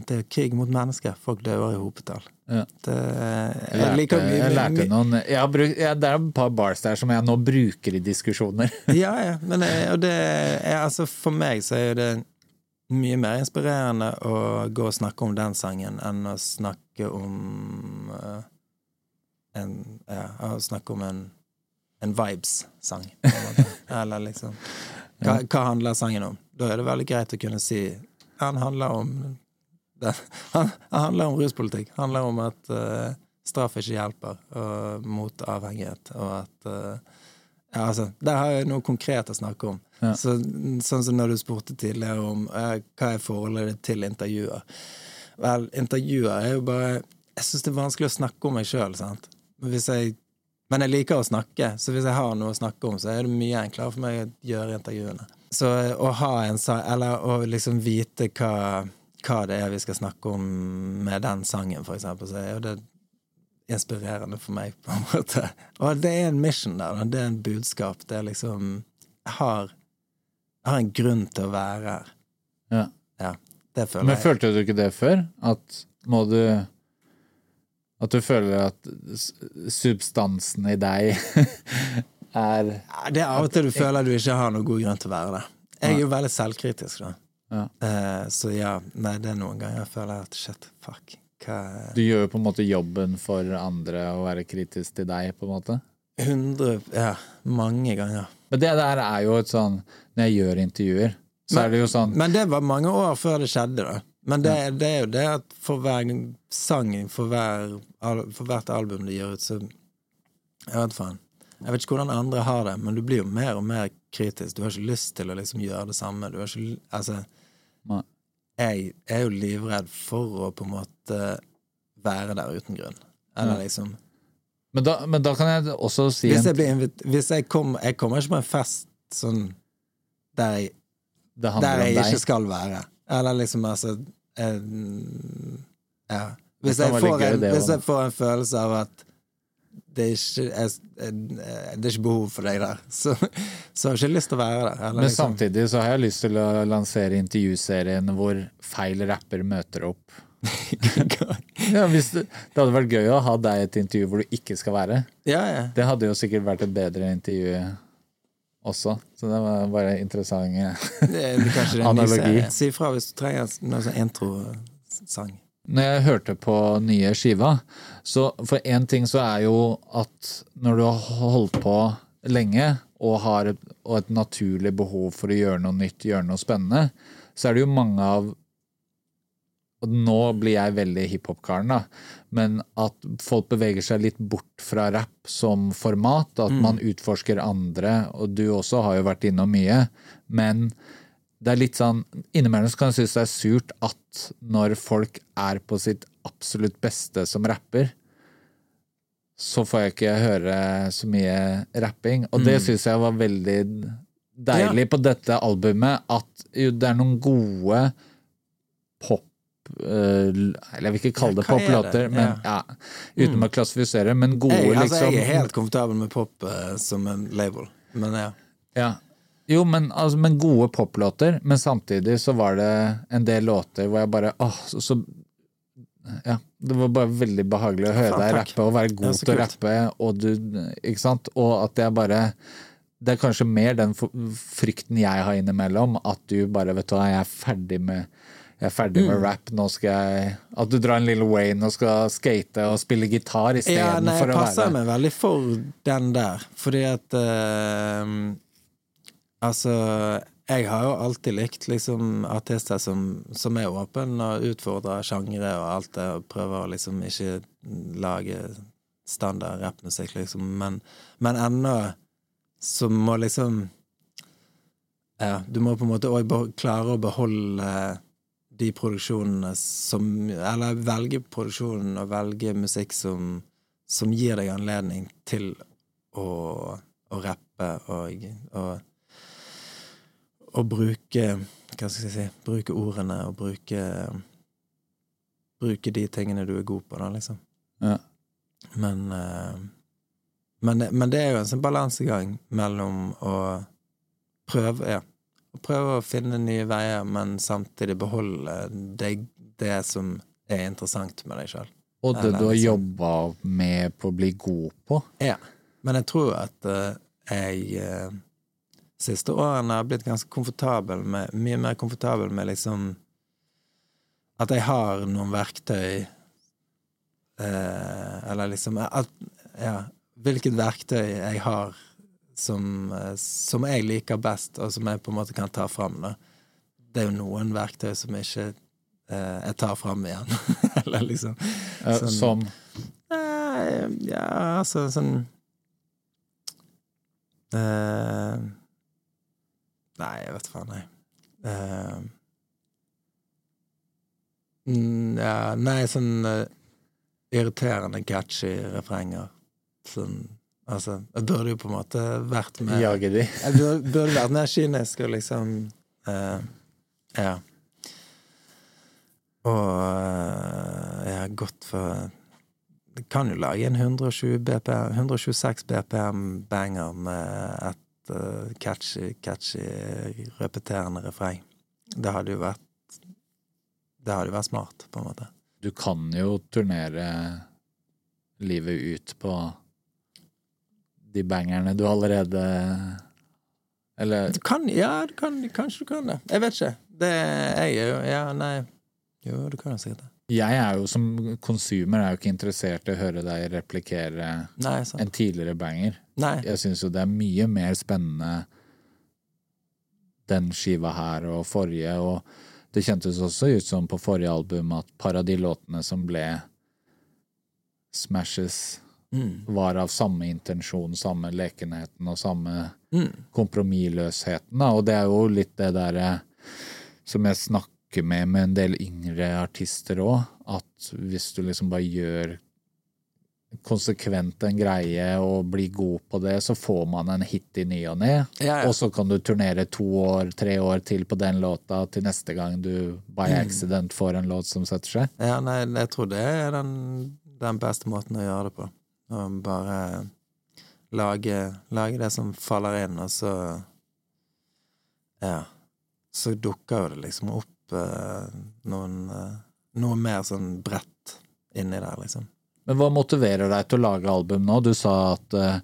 det er krig mot mennesker. Folk dør i hopetall. Ja. Det, Jeg lærte, jeg lærte noen jeg har brukt, ja, Det er et par bars der som jeg nå bruker i diskusjoner. Ja, ja. Men det, altså for meg så er det mye mer inspirerende å gå og snakke om den sangen enn å snakke om eh, en Ja, snakke om en, en vibes-sang. Eller liksom hva, hva handler sangen om? Da er det veldig greit å kunne si Han handler om det, han, han handler om ruspolitikk. handler om at uh, straff ikke hjelper, og mot avhengighet, og at uh, ja, altså, Der har jeg noe konkret å snakke om. Ja. Så, sånn som når du spurte tidligere om eh, hva er forholdet ditt til intervjuer. Vel, intervjuer er jo bare Jeg syns det er vanskelig å snakke om meg sjøl, jeg, men jeg liker å snakke, så hvis jeg har noe å snakke om, så er det mye enklere for meg å gjøre intervjuene. Så å ha en sang, eller å liksom vite hva, hva det er vi skal snakke om med den sangen, for eksempel, så er jo det inspirerende for meg, på en måte. Og det er en mission der, det er en budskap. Det er liksom Jeg har, jeg har en grunn til å være her. Ja. Ja, det føler Men jeg. følte du ikke det før? At må du At du føler at substansen i deg er Det er av og til du føler du ikke har noen god grunn til å være det. Jeg er jo veldig selvkritisk, da. Ja. Eh, så ja, nei, det er noen ganger jeg føler at shit, fuck. Hva Du gjør jo på en måte jobben for andre å være kritisk til deg, på en måte. Hundre Ja, mange ganger. Men det der er jo et sånn Når jeg gjør intervjuer, så er det jo sånn Men det var mange år før det skjedde, da. Men det, det er jo det at for hver sang, for, hver, for hvert album de gir ut, så Jeg vet faen. Jeg vet ikke hvordan andre har det, men du blir jo mer og mer kritisk. Du har ikke lyst til å liksom gjøre det samme. Du har ikke Altså Nei. Jeg er jo livredd for å på en måte være der uten grunn. Eller liksom men da, men da kan jeg også si Hvis jeg blir invit... Hvis jeg kommer Jeg kommer ikke på en fest sånn der jeg Det der jeg ikke skal være. Eller liksom, altså eh, Ja. Hvis jeg, får en, hvis jeg får en følelse av at det er ikke jeg, det er ikke behov for deg der, så, så har jeg ikke lyst til å være der. Eller Men liksom, samtidig så har jeg lyst til å lansere intervjuserien hvor feil rapper møter opp. Ja, det, det hadde vært gøy å ha deg i et intervju hvor du ikke skal være. ja, ja. Det hadde jo sikkert vært et bedre intervju også. Så det var bare interessant. En ny Analogi. Si ifra hvis du trenger noe sånn introsang. Når jeg hørte på nye skiva, så for én ting så er jo at når du har holdt på lenge og har et, og et naturlig behov for å gjøre noe nytt, gjøre noe spennende, så er det jo mange av og nå blir jeg veldig hiphop-karen, da, men at folk beveger seg litt bort fra rapp som format, at man utforsker andre, og du også har jo vært innom mye, men det er litt sånn Innimellom så kan jeg synes det er surt at når folk er på sitt absolutt beste som rapper, så får jeg ikke høre så mye rapping. Og det syns jeg var veldig deilig på dette albumet, at jo, det er noen gode pop Eller jeg vil ikke kalle det Ja, er poplåter, men ja, uten å klassifisere, men gode, Jeg, altså, liksom. jeg er helt komfortabel med pop uh, som en label, men ja. Ja. Jo, men, altså, men gode poplåter, men samtidig så var det en del låter hvor jeg bare åh, så, så Ja. Det var bare veldig behagelig å høre faen, deg rappe og være god til å rappe, og du Ikke sant? Og at jeg bare Det er kanskje mer den frykten jeg har innimellom, at du bare Vet du hva, jeg er ferdig med jeg er ferdig Mm. med rap, nå skal jeg At du drar en Lille Wayne og skal skate og spille gitar Ja, istedenfor nei, jeg å passer meg veldig for den der, fordi at uh, Altså, jeg har jo alltid likt liksom artister som, som er åpne og utfordrer sjangre og alt det, og prøver å liksom ikke lage standard rappmusikk, liksom, men, men ennå så må liksom Ja, du må på en måte òg klare å beholde de produksjonene som Eller velge produksjonen og velge musikk som, som gir deg anledning til å, å rappe og, og å bruke Hva skal jeg si Bruke ordene og bruke Bruke de tingene du er god på, da, liksom. Ja. Men, eh, men, men det er jo en sånn balansegang mellom å prøve Ja, prøve å finne nye veier, men samtidig beholde det, det som er interessant med deg sjøl. Og det du har jobba med på å bli god på. Ja. Men jeg tror at eh, jeg uh, siste årene har blitt ganske komfortabel med Mye mer komfortabel med liksom At jeg har noen verktøy eh, Eller liksom at, Ja, hvilket verktøy jeg har som, eh, som jeg liker best, og som jeg på en måte kan ta fram. Da. Det er jo noen verktøy som ikke eh, jeg tar fram igjen. Eller liksom Sånn- Som Eh, ja, altså sånn eh, Nei, jeg vet faen, nei. Eh, mm, ja, nei, sånn eh, irriterende catchy refrenger. Sånn Altså, jeg burde jo på en måte vært med Jage de. Jeg burde, burde vært mer kynisk og liksom uh, Ja. Og uh, jeg har gått for Jeg kan jo lage en 120 BPM, 126 BPM-banger med et uh, catchy, catchy, repeterende refreng. Det hadde jo vært Det hadde jo vært smart, på en måte. Du kan jo turnere livet ut på de bangerne du allerede Eller Du kan, ja, du kan, kanskje du kan det. Jeg vet ikke. Det jeg er jo Ja, nei. Jo, du kan jo sikkert det. Jeg er jo som konsumer er jo ikke interessert i å høre deg replikere Nei, en tidligere banger. Nei. Jeg syns jo det er mye mer spennende den skiva her og forrige, og det kjentes også ut som på forrige album at par av de låtene som ble smashes, Mm. var av samme intensjon, samme lekenheten og samme Mm. kompromissløsheten. Og det er jo litt det derre som jeg snakker med med en del yngre artister òg, at hvis du liksom bare gjør konsekvent en greie og blir god på det, så får man en hit i ny og ne. Ja, ja. Og så kan du turnere to år, tre år til på den låta til neste gang du by Mm. accident får en låt som setter seg. Ja, nei, jeg tror det er den, den beste måten å gjøre det på. Å bare lage, lage det som faller inn, og så Ja. Så dukker jo det liksom opp eh, noen eh, Noe mer sånn bredt inni der, liksom. Men hva motiverer deg til å lage album nå? Du sa at eh,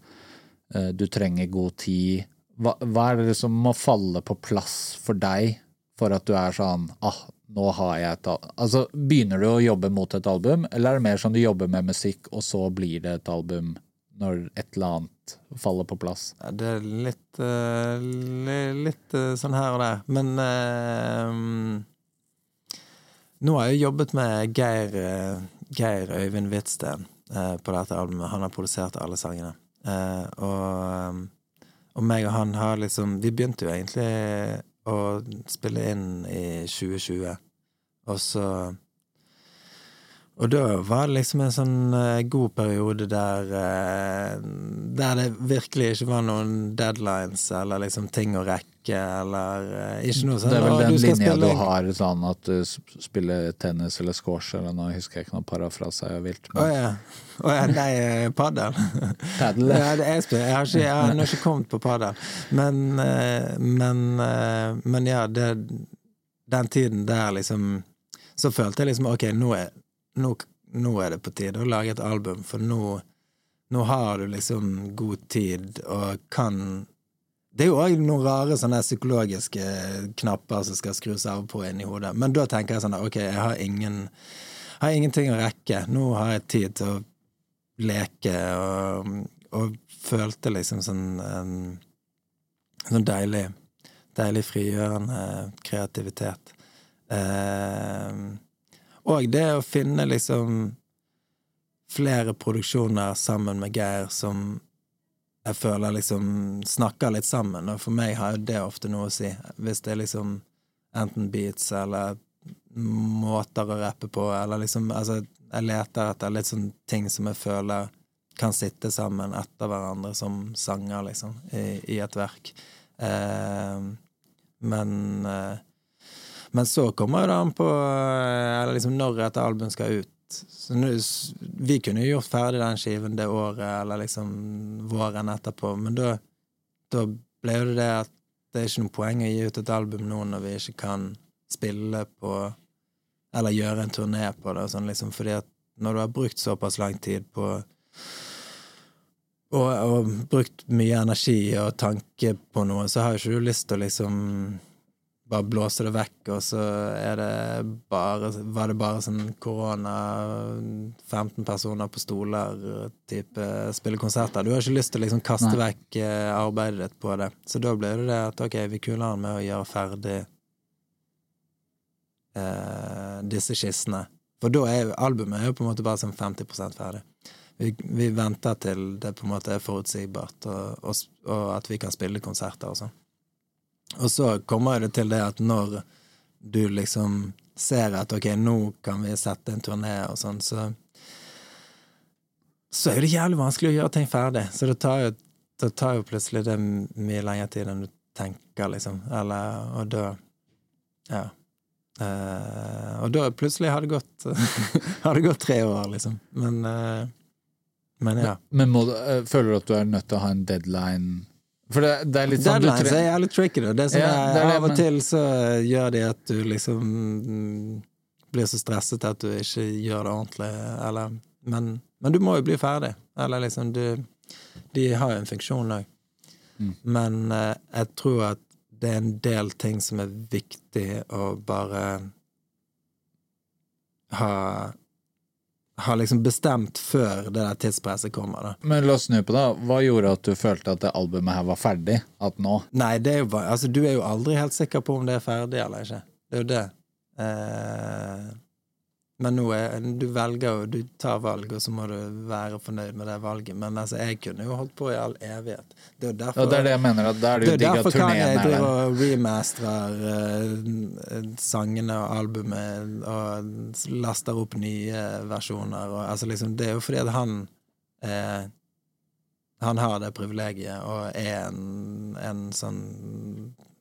eh, du trenger god tid. Hva, hva er det som må falle på plass for deg for at du er sånn ah, nå har jeg et al-» Altså, Begynner du å jobbe mot et album, eller er det mer sånn du jobber med musikk, og så blir det et album når et eller annet faller på plass? Det er litt uh, Litt uh, sånn her og der. Men uh, nå har jeg jobbet med Geir, Geir Øyvind Hvitsten på dette albumet. Han har produsert alle sangene. Og, og meg og han har liksom Vi begynte jo egentlig å spille inn i 2020, og så og da var det liksom en sånn eh, god periode der eh, Der det virkelig ikke var noen deadlines eller liksom ting å rekke, eller eh, ikke noe sånt. Det er vel den du linja du har, sånn at du spiller tennis eller squash eller noe, husker jeg ikke noe parafrase jeg vilt. Å ja. oh, ja. Nei, padel. padel. Er jeg. Jeg har, ikke, jeg har ikke kommet på padel. Men, men, men ja, det, den tiden der liksom Så følte jeg liksom ok, nå er, nå, nå er det på tide å lage et album, for nå, nå har du liksom god tid og kan Det er jo òg noen rare sånne psykologiske knapper som skal skrus av og på inni hodet, men da tenker jeg sånn ok, jeg har ingen har ingenting å rekke. Nå har jeg tid til å leke, og, og følte liksom sånn en sånn deilig deilig frigjørende kreativitet. Eh, og det å finne liksom flere produksjoner sammen med Geir som jeg føler liksom snakker litt sammen, og for meg har jo det ofte noe å si. Hvis det er liksom enten beats eller måter å rappe på, eller liksom Altså, jeg leter etter litt sånn ting som jeg føler kan sitte sammen etter hverandre som sanger, liksom, i, i et verk. Eh, men eh, Men så kommer det an på eh, liksom når et album skal ut. Nu, vi kunne jo gjort ferdig den skiven det året, eller liksom våren etterpå, men da, da ble det det at det er ikke noe poeng å gi ut et album nå når vi ikke kan spille på Eller gjøre en turné på det, sånn liksom, fordi at når du har brukt såpass lang tid på og, og brukt mye energi og tanke på noe, så har ikke du lyst til å liksom bare blåser det vekk, og så er det bare Var det bare sånn korona, 15 personer på stoler, type spille konserter? Du har ikke lyst til å liksom kaste Nei. vekk eh, arbeidet ditt på det. Så da ble det det at ok, vi kuler den med å gjøre ferdig eh, disse skissene. For da er jo albumet er jo på en måte bare sånn 50 ferdig. Vi, vi venter til det på en måte er forutsigbart, og, og, og at vi kan spille konserter og sånn. Og så kommer det til det at når du liksom ser at ok, nå kan vi sette en turné og sånn, så så er det jævlig vanskelig å gjøre ting ferdig. Så det tar jo, det tar jo plutselig det mye lengre tid enn du tenker, liksom. Eller Og da Ja. Uh, og da plutselig har det gått Har det gått tre år, liksom. Men uh, Men ja. Men må, du- eh, føler du at du er nødt til å ha en deadline? For det, det er litt sånn du Deadlines tre- er jævlig tricky, da. Det som Ja, er, det er det, av og men- til så gjør de at du liksom mm, blir så stresset at du ikke gjør det ordentlig, eller Men, men du må jo bli ferdig. Eller liksom du De har jo en funksjon òg. Mm. Men eh, jeg tror at det er en del ting som er viktig å bare ha ha liksom bestemt før det der tidspresset kommer, da. Men la oss snu på det. Hva gjorde at du følte at det albumet her var ferdig? At nå? Nei, det er jo bare Altså, du er jo aldri helt sikker på om det er ferdig eller ikke. Det er jo det. Eh, men nå er Du velger jo Du tar valg, og så må du være fornøyd med det valget. Men altså, jeg kunne jo holdt på i all evighet. Det er derfor Ja, det er det jeg mener. At da er det det jo er digg derfor kan jeg er drive og remasterer uh, sangene og albumet og laster opp nye versjoner. Og, altså liksom, det er jo fordi at han uh, Han har det privilegiet og er en, en sånn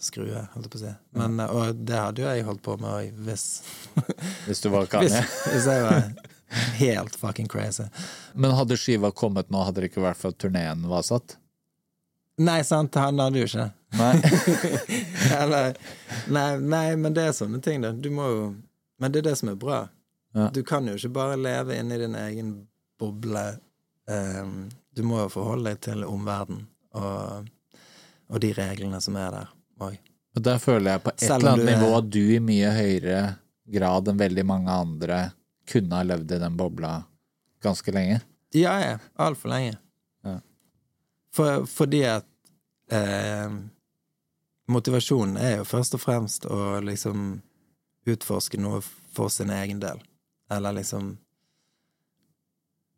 skrue, holdt jeg på å si. Men, eh, og det hadde jo jeg holdt på med hvis, Hvis du var hvis, Kanye. hvis jeg var helt fucking crazy. Men hadde skiva kommet nå, hadde det ikke vært for at turneen var satt? Nei, sant, han hadde jo ikke. Nei. Eller nei, nei, men det er sånne ting, da. Du må jo Men det er det som er bra. Ja. Du kan jo ikke bare leve inni din egen boble. Um, du må jo forholde deg til omverdenen og, og de reglene som er der òg. Og der føler jeg på et eller annet nivå at du i mye høyere grad enn veldig mange andre kunne ha levd i den bobla ganske lenge. Ja, ja. Altfor lenge. Ja. For, fordi at eh, Motivasjonen er jo først og fremst å liksom utforske noe for sin egen del. Eller liksom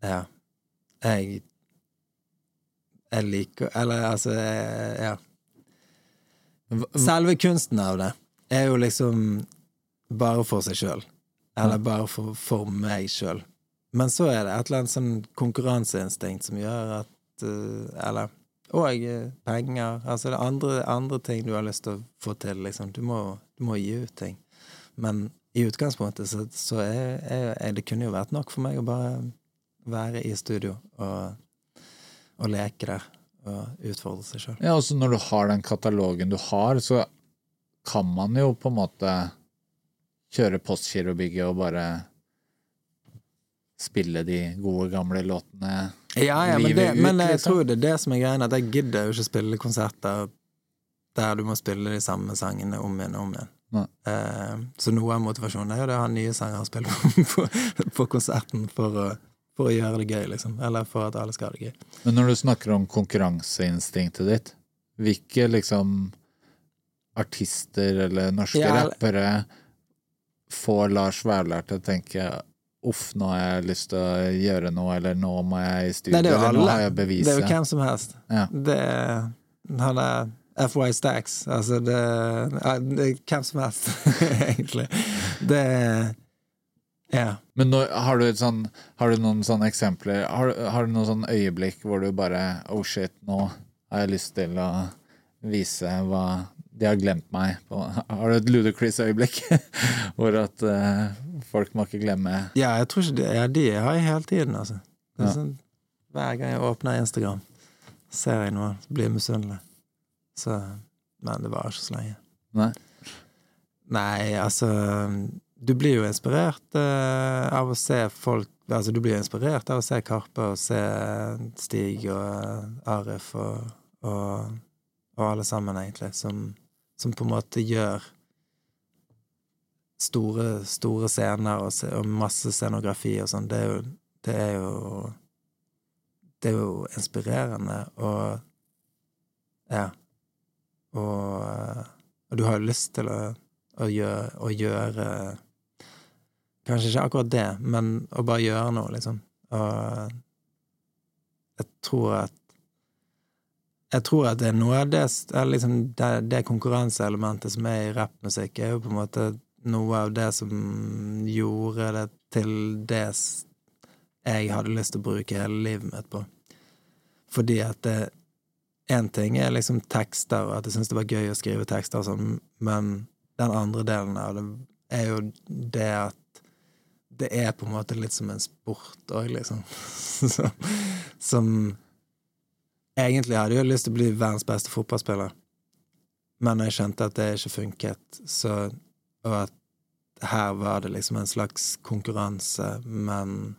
Ja. Jeg Jeg liker Eller altså jeg, Ja. Selve kunsten av det er jo liksom bare for seg sjøl. Eller bare for, for meg sjøl. Men så er det et eller annet sånn konkurranseinstinkt som gjør at uh, Eller Og eh, penger. Altså det er andre, andre ting du har lyst til å få til, liksom. Du må, du må gi ut ting. Men i utgangspunktet så, så er, er det kunne jo vært nok for meg å bare være i studio og, og leke der. Og utfordre seg sjøl. Ja, altså Når du har den katalogen du har, så kan man jo på en måte kjøre Postgirobygget og bare spille de gode, gamle låtene. Ja, ja, men, det, ut, men jeg liksom. tror det er det som er greia, at jeg gidder jo ikke spille konserter der du må spille de samme sangene om igjen og om igjen. Eh, så noe av motivasjonen er jo det å ha nye sanger å spille på, på, på konserten for å, for å gjøre det gøy, liksom. Eller for at alle skal ha det gøy. Men når du snakker om konkurranseinstinktet ditt, hvilke liksom artister eller norske Ja, rappere får Lars Vaular til å tenke Uff, nå har jeg lyst til å gjøre noe, eller nå må jeg i studio, Nei, er eller nå har jeg beviset. Det er jo hvem som helst. Ja. Det er Han er FY Stacks. Altså, det, det er hvem som helst, egentlig. Det er Ja. Men når, har, du sånn, har du noen sånne eksempler? Har, har du noen sånne øyeblikk hvor du bare Oh shit, nå har jeg lyst til å vise hva De har glemt meg. På. Har du et ludicrous øyeblikk hvor at uh, folk må ikke glemme Ja, jeg tror ikke det, ja, de har jeg hele tiden, altså. Ja. sånn, hver gang jeg åpner Instagram, ser jeg noe, blir jeg misunnelig. Så Men det varer ikke så lenge. Nei? Nei, altså Du blir jo inspirert eh, av å se folk Altså, du blir jo inspirert av å se Karpe og se Stig og Arif og, og, og alle sammen, egentlig, som, som på en måte gjør store, store scener og, og masse scenografi og sånn. Det Det er jo Det er jo inspirerende og Ja. Og, eh, og du har jo lyst til å, å, gjøre, å gjøre Kanskje ikke akkurat det, men å bare gjøre noe, liksom. Og jeg tror at Jeg tror at det er noe av det liksom det, det konkurranseelementet som er i rappmusikk, er jo på en måte noe av det som gjorde det til det jeg hadde lyst til å bruke hele livet mitt på. Fordi at det Én ting er liksom tekster, og at jeg syns det var gøy å skrive tekster og sånn, men den andre delen av det er jo det at det er på en måte litt som en sport òg, liksom. som, Egentlig hadde jeg jo lyst til å bli verdens beste fotballspiller, men jeg skjønte at det ikke funket, så Og at her var det liksom en slags konkurranse, men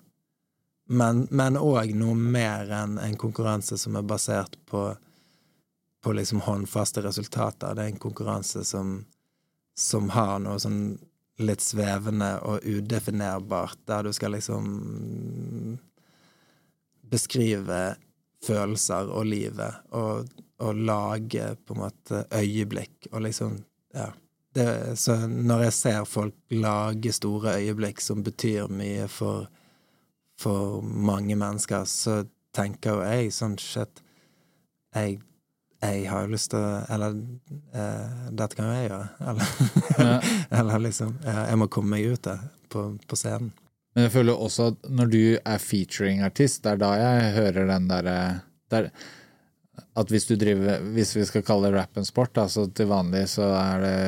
men òg noe mer enn en konkurranse som er basert på på liksom håndfaste resultater. Det er en konkurranse som, som har noe sånn litt svevende og udefinerbart, der du skal liksom beskrive følelser og livet, og, og lage på en måte øyeblikk, og liksom Ja. Det, så når jeg ser folk lage store øyeblikk som betyr mye for, for mange mennesker, så tenker jo jeg sånn shit Jeg, jeg har jo lyst til å Eller eh, dette kan jo jeg gjøre. Eller, eller liksom eh, Jeg må komme meg ut der på, på scenen. Men jeg føler også at når du er featuring-artist, det er da jeg hører den derre der, At hvis du driver Hvis vi skal kalle det rap en sport, da, så til vanlig så er det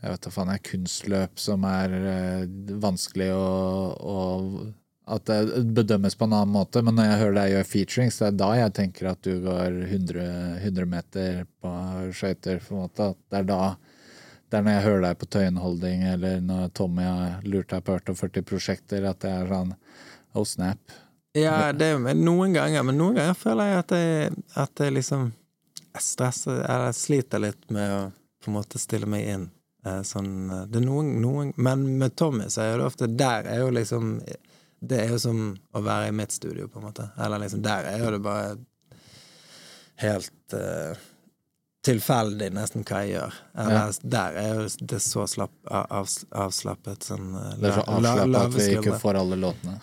jeg vet da faen, er kunstløp som er eh, vanskelig å, å At det bedømmes på en annen måte. Men når jeg hører deg gjøre featuring, så er det da jeg tenker at du går 100, 100 meter på skøyter. Det er da det er når jeg hører deg på Tøyenholding, eller når Tommy har lurt deg på 40 prosjekter, at det er sånn oh snap. Ja, det er noen ganger, men noen ganger føler jeg at jeg, at jeg liksom jeg stresser Eller sliter litt med å på en måte stille meg inn. Eh, Sånn, eh, det er noen, noen Men med Tommy så er det ofte Der er jo liksom Det er jo som å være i mitt studio, på en måte. Eller liksom Der er jo det bare helt uh, tilfeldig nesten hva jeg gjør. Eller der er jo det så slapp, av, avslappet sånn eh, Det er så la- la- avslappet at vi ikke får alle låtene.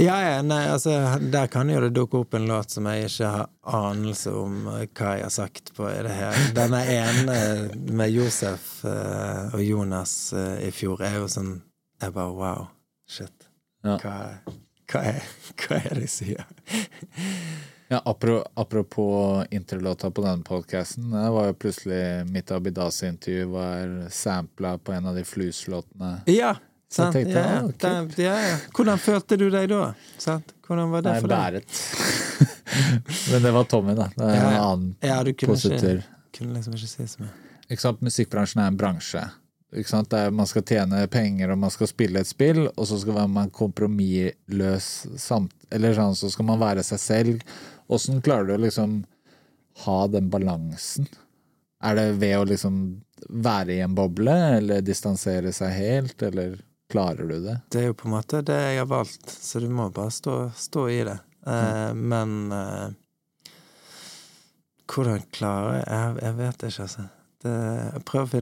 Ja, ja, nei, altså, der kan jo det dukke opp en låt som jeg ikke har anelse om eh, hva jeg har sagt på i det her. Denne ene med Josef og Jonas i fjor er jo sånn Jeg bare wow, shit. Ja. Hva, hva, er, hva er det de sier? Ja, apropos interlåta på denne podkasten, det var jo plutselig mitt Abidasi-intervju var sampla på en av de fluslåtene. Ja, sant? tenkte, ja, ah, ja. ja. Hvordan følte du deg da? Sant? Hvordan var det Nei, for deg? bæret. Men det var Tommy, da. Det er Ja, en annen Ja, du kunne positur. ikke, kunne liksom ikke. Ikke sant? Musikkbransjen er en bransje. Ikke sant? Det er, man skal tjene penger, og man skal spille et spill, og så skal man kompromissløs samt... Eller sånn, så skal man være seg selv. Åssen klarer du å liksom ha den balansen? Er det ved å liksom være i en boble, eller distansere seg helt, eller klarer du det? Det er jo på en måte det jeg har valgt, så du må bare stå, stå i det. Eh, men eh, hvordan klarer jeg jeg, jeg vet ikke, altså. det, prøv å finne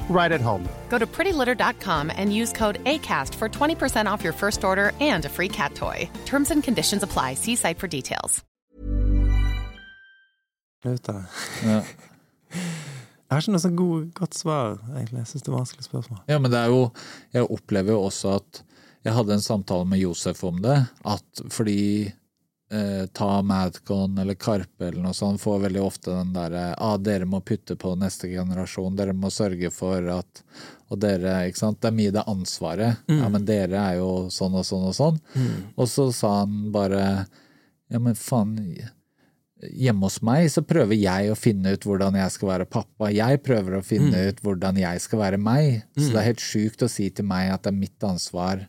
right at home. Go to prettylitter.com and use code ACAST for 20% off your first order and a free cat toy. Terms and conditions apply. See site for details. Ja. Jeg har ikke noe så god, godt svar, egentlig. Jeg syns det er vanskelig spørsmål. Ja, men det er jo Jeg opplever jo også at Jeg hadde en samtale med Josef om det, at fordi eh, ta Madcon eller Karpe eller noe sånt, får veldig ofte den derre ah, dere må putte på neste generasjon, dere må sørge for at Og dere, ikke sant. Det er mye det ansvaret. Ja, men dere er jo sånn og sånn og sånn. Og så sa han bare Ja, men faen Hjemme hos meg så prøver jeg å finne ut hvordan jeg skal være pappa. Jeg prøver å finne ut hvordan jeg skal være meg. Så det er helt sjukt å si til meg at det er mitt ansvar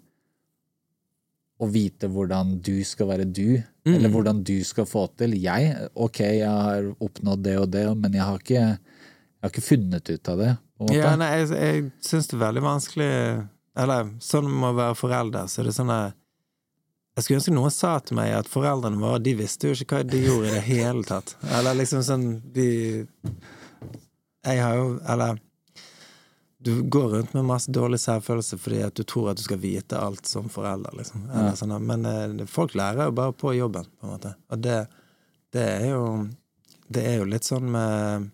å vite hvordan du skal være du, eller hvordan du skal få til. Jeg, ok, jeg har oppnådd det og det, men jeg har ikke, jeg har ikke funnet ut av det. Ja, nei, jeg, jeg syns det er veldig vanskelig Eller sånn med å være forelder, så er det sånn at Jeg skulle ønske noen sa til meg at foreldrene våre De visste jo ikke hva de gjorde i det hele tatt. Eller liksom sånn De Jeg har jo Eller du går rundt med masse dårlig selvfølelse fordi at du tror at du skal vite alt som forelder, liksom. Eller sånn, men eh, folk lærer jo bare på jobben, på en måte. Og det, det er jo Det er jo litt sånn med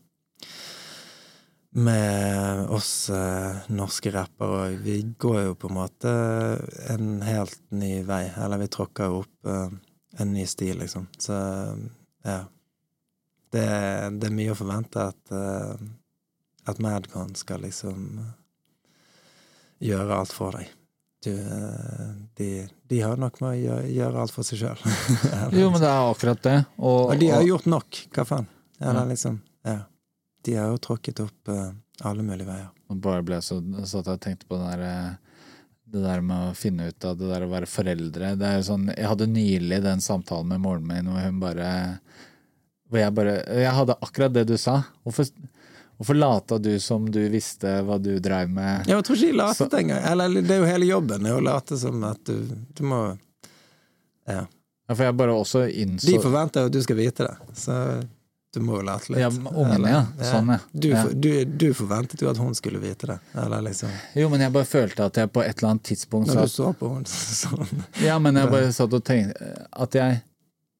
med oss eh, norske rappere òg. vi går jo på en måte en helt ny vei. Eller vi tråkker jo opp eh, en ny stil, liksom. Så ja. Det, det er mye å forvente at eh, at Madcon skal liksom gjøre alt for deg. Du, eh, de, de har nok med å gjøre, gjøre alt for seg sjøl. Jo, men det er akkurat det. Og, Og de har og- gjort nok, hva faen? Eller Ja. liksom, ja. De har jo tråkket opp uh, alle mulige veier. Og bare ble så satt jeg og tenkte på det der, eh, det der med å finne ut av det der å være foreldre. Det er jo sånn, jeg hadde nylig den samtalen med moren min hvor hun bare Hvor jeg bare Jeg hadde akkurat det du sa. Hvorfor, hvorfor lata du som du visste hva du dreiv med? Ja, jeg tror ikke jeg latet engang. Eller det er jo hele jobben, å late som at du, du må Ja. Ja, For jeg bare også innså De forventer jo at du skal vite det, så du må jo late litt. Ja, ungene, ja. Sånn, ja. Du, for- Du, du forventet jo at hun skulle vite det, eller liksom Jo, men jeg bare følte at jeg på et eller annet tidspunkt Når du så på henne sånn. Ja, men jeg bare satt og tenkte at jeg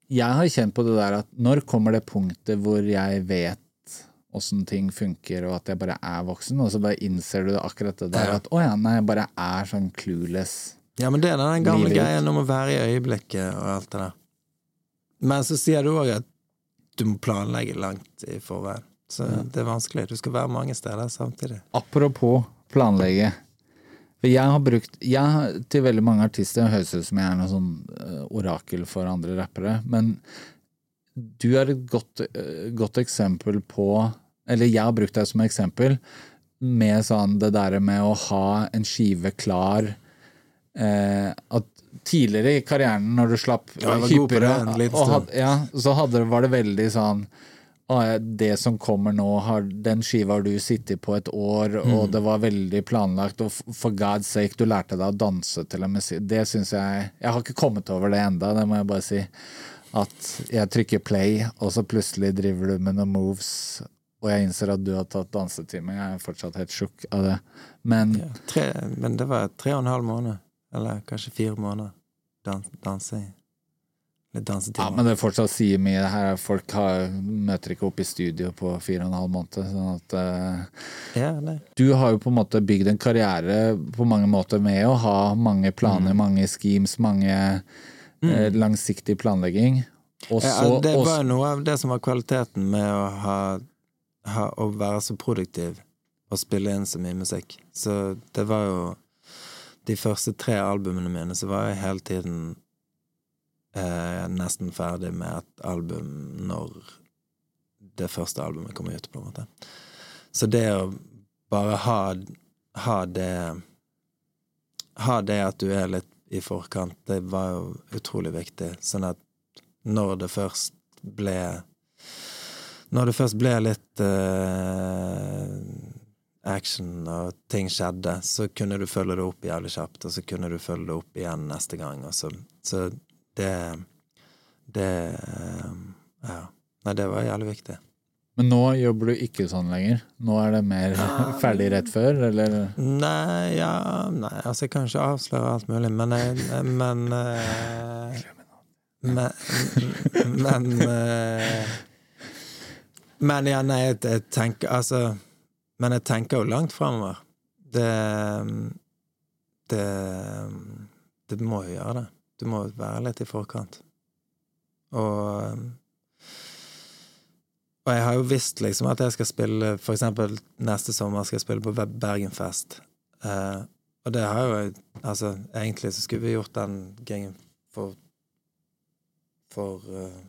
Jeg har kjent på det der at når kommer det punktet hvor jeg vet åssen ting funker, og at jeg bare er voksen, og så bare innser du akkurat det der Ja. at å ja, nei, jeg bare er sånn clueless. Ja, men det er den gamle Livet greien om å være i øyeblikket og alt det der. Men så sier du òg at du må planlegge langt i forveien. Så det er vanskelig. Du skal være mange steder samtidig. Apropos planlegge. For jeg har brukt jeg, Til veldig mange artister det høres ut som jeg er noe sånn eh, orakel for andre rappere, men du er et godt, eh, godt eksempel på Eller jeg har brukt deg som eksempel med sånn det der med å ha en skive klar eh, At tidligere i karrieren, når du slapp Ja, hyppigere, og ja, så hadde, var det veldig sånn det som kommer nå, har, den skiva har du sittet på et år, og Mm. det var veldig planlagt, og for God's sake, du lærte deg å danse til en musikk. Det syns jeg Jeg har ikke kommet over det enda, det må jeg bare si. At jeg trykker play, og så plutselig driver du med noen moves, og jeg innser at du har tatt dansetime. Jeg er fortsatt helt sjokk av det. Men Ja, tre, men det var tre og en halv måned. Eller kanskje fire måneder dan dansing. Ja, men det fortsatt sier mye. Her er Folk har, møter ikke opp i studio på fire og en halv måned. Sånn at uh, Ja. Du har jo på en måte bygd en karriere på mange måter med å ha mange planer, Mm. mange schemes, mange eh, langsiktig planlegging. Og Ja, det var jo noe av det som var kvaliteten med å ha, ha Å være så produktiv og spille inn så mye musikk. Så det var jo De første tre albumene mine, så var jeg hele tiden eh, nesten ferdig med et album når det første albumet kom ut, på en måte. Så det å bare ha, ha det Ha det at du er litt i forkant, det var jo utrolig viktig. Sånn at når det først ble Når det først ble litt uh, action og ting skjedde, så kunne du følge det opp jævlig kjapt, og så kunne du følge det opp igjen neste gang. Så, så det Det uh, Ja. Nei, det var jævlig viktig. Men nå jobber du ikke sånn lenger? Nå er det mer ferdig rett før, eller? Nei, ja Nei, altså, jeg kan ikke avsløre alt mulig, men jeg Men eh, Men, men eh, Men ja, nei, jeg, jeg tenker Altså Men jeg tenker jo langt framover. Det Det Det må jo gjøre det. Du må være litt i forkant. Og og jeg har jo visst liksom at jeg skal spille For eksempel neste sommer skal jeg spille på Bergenfest. Uh, og det har jo Altså, egentlig så skulle vi gjort den gigen for For uh,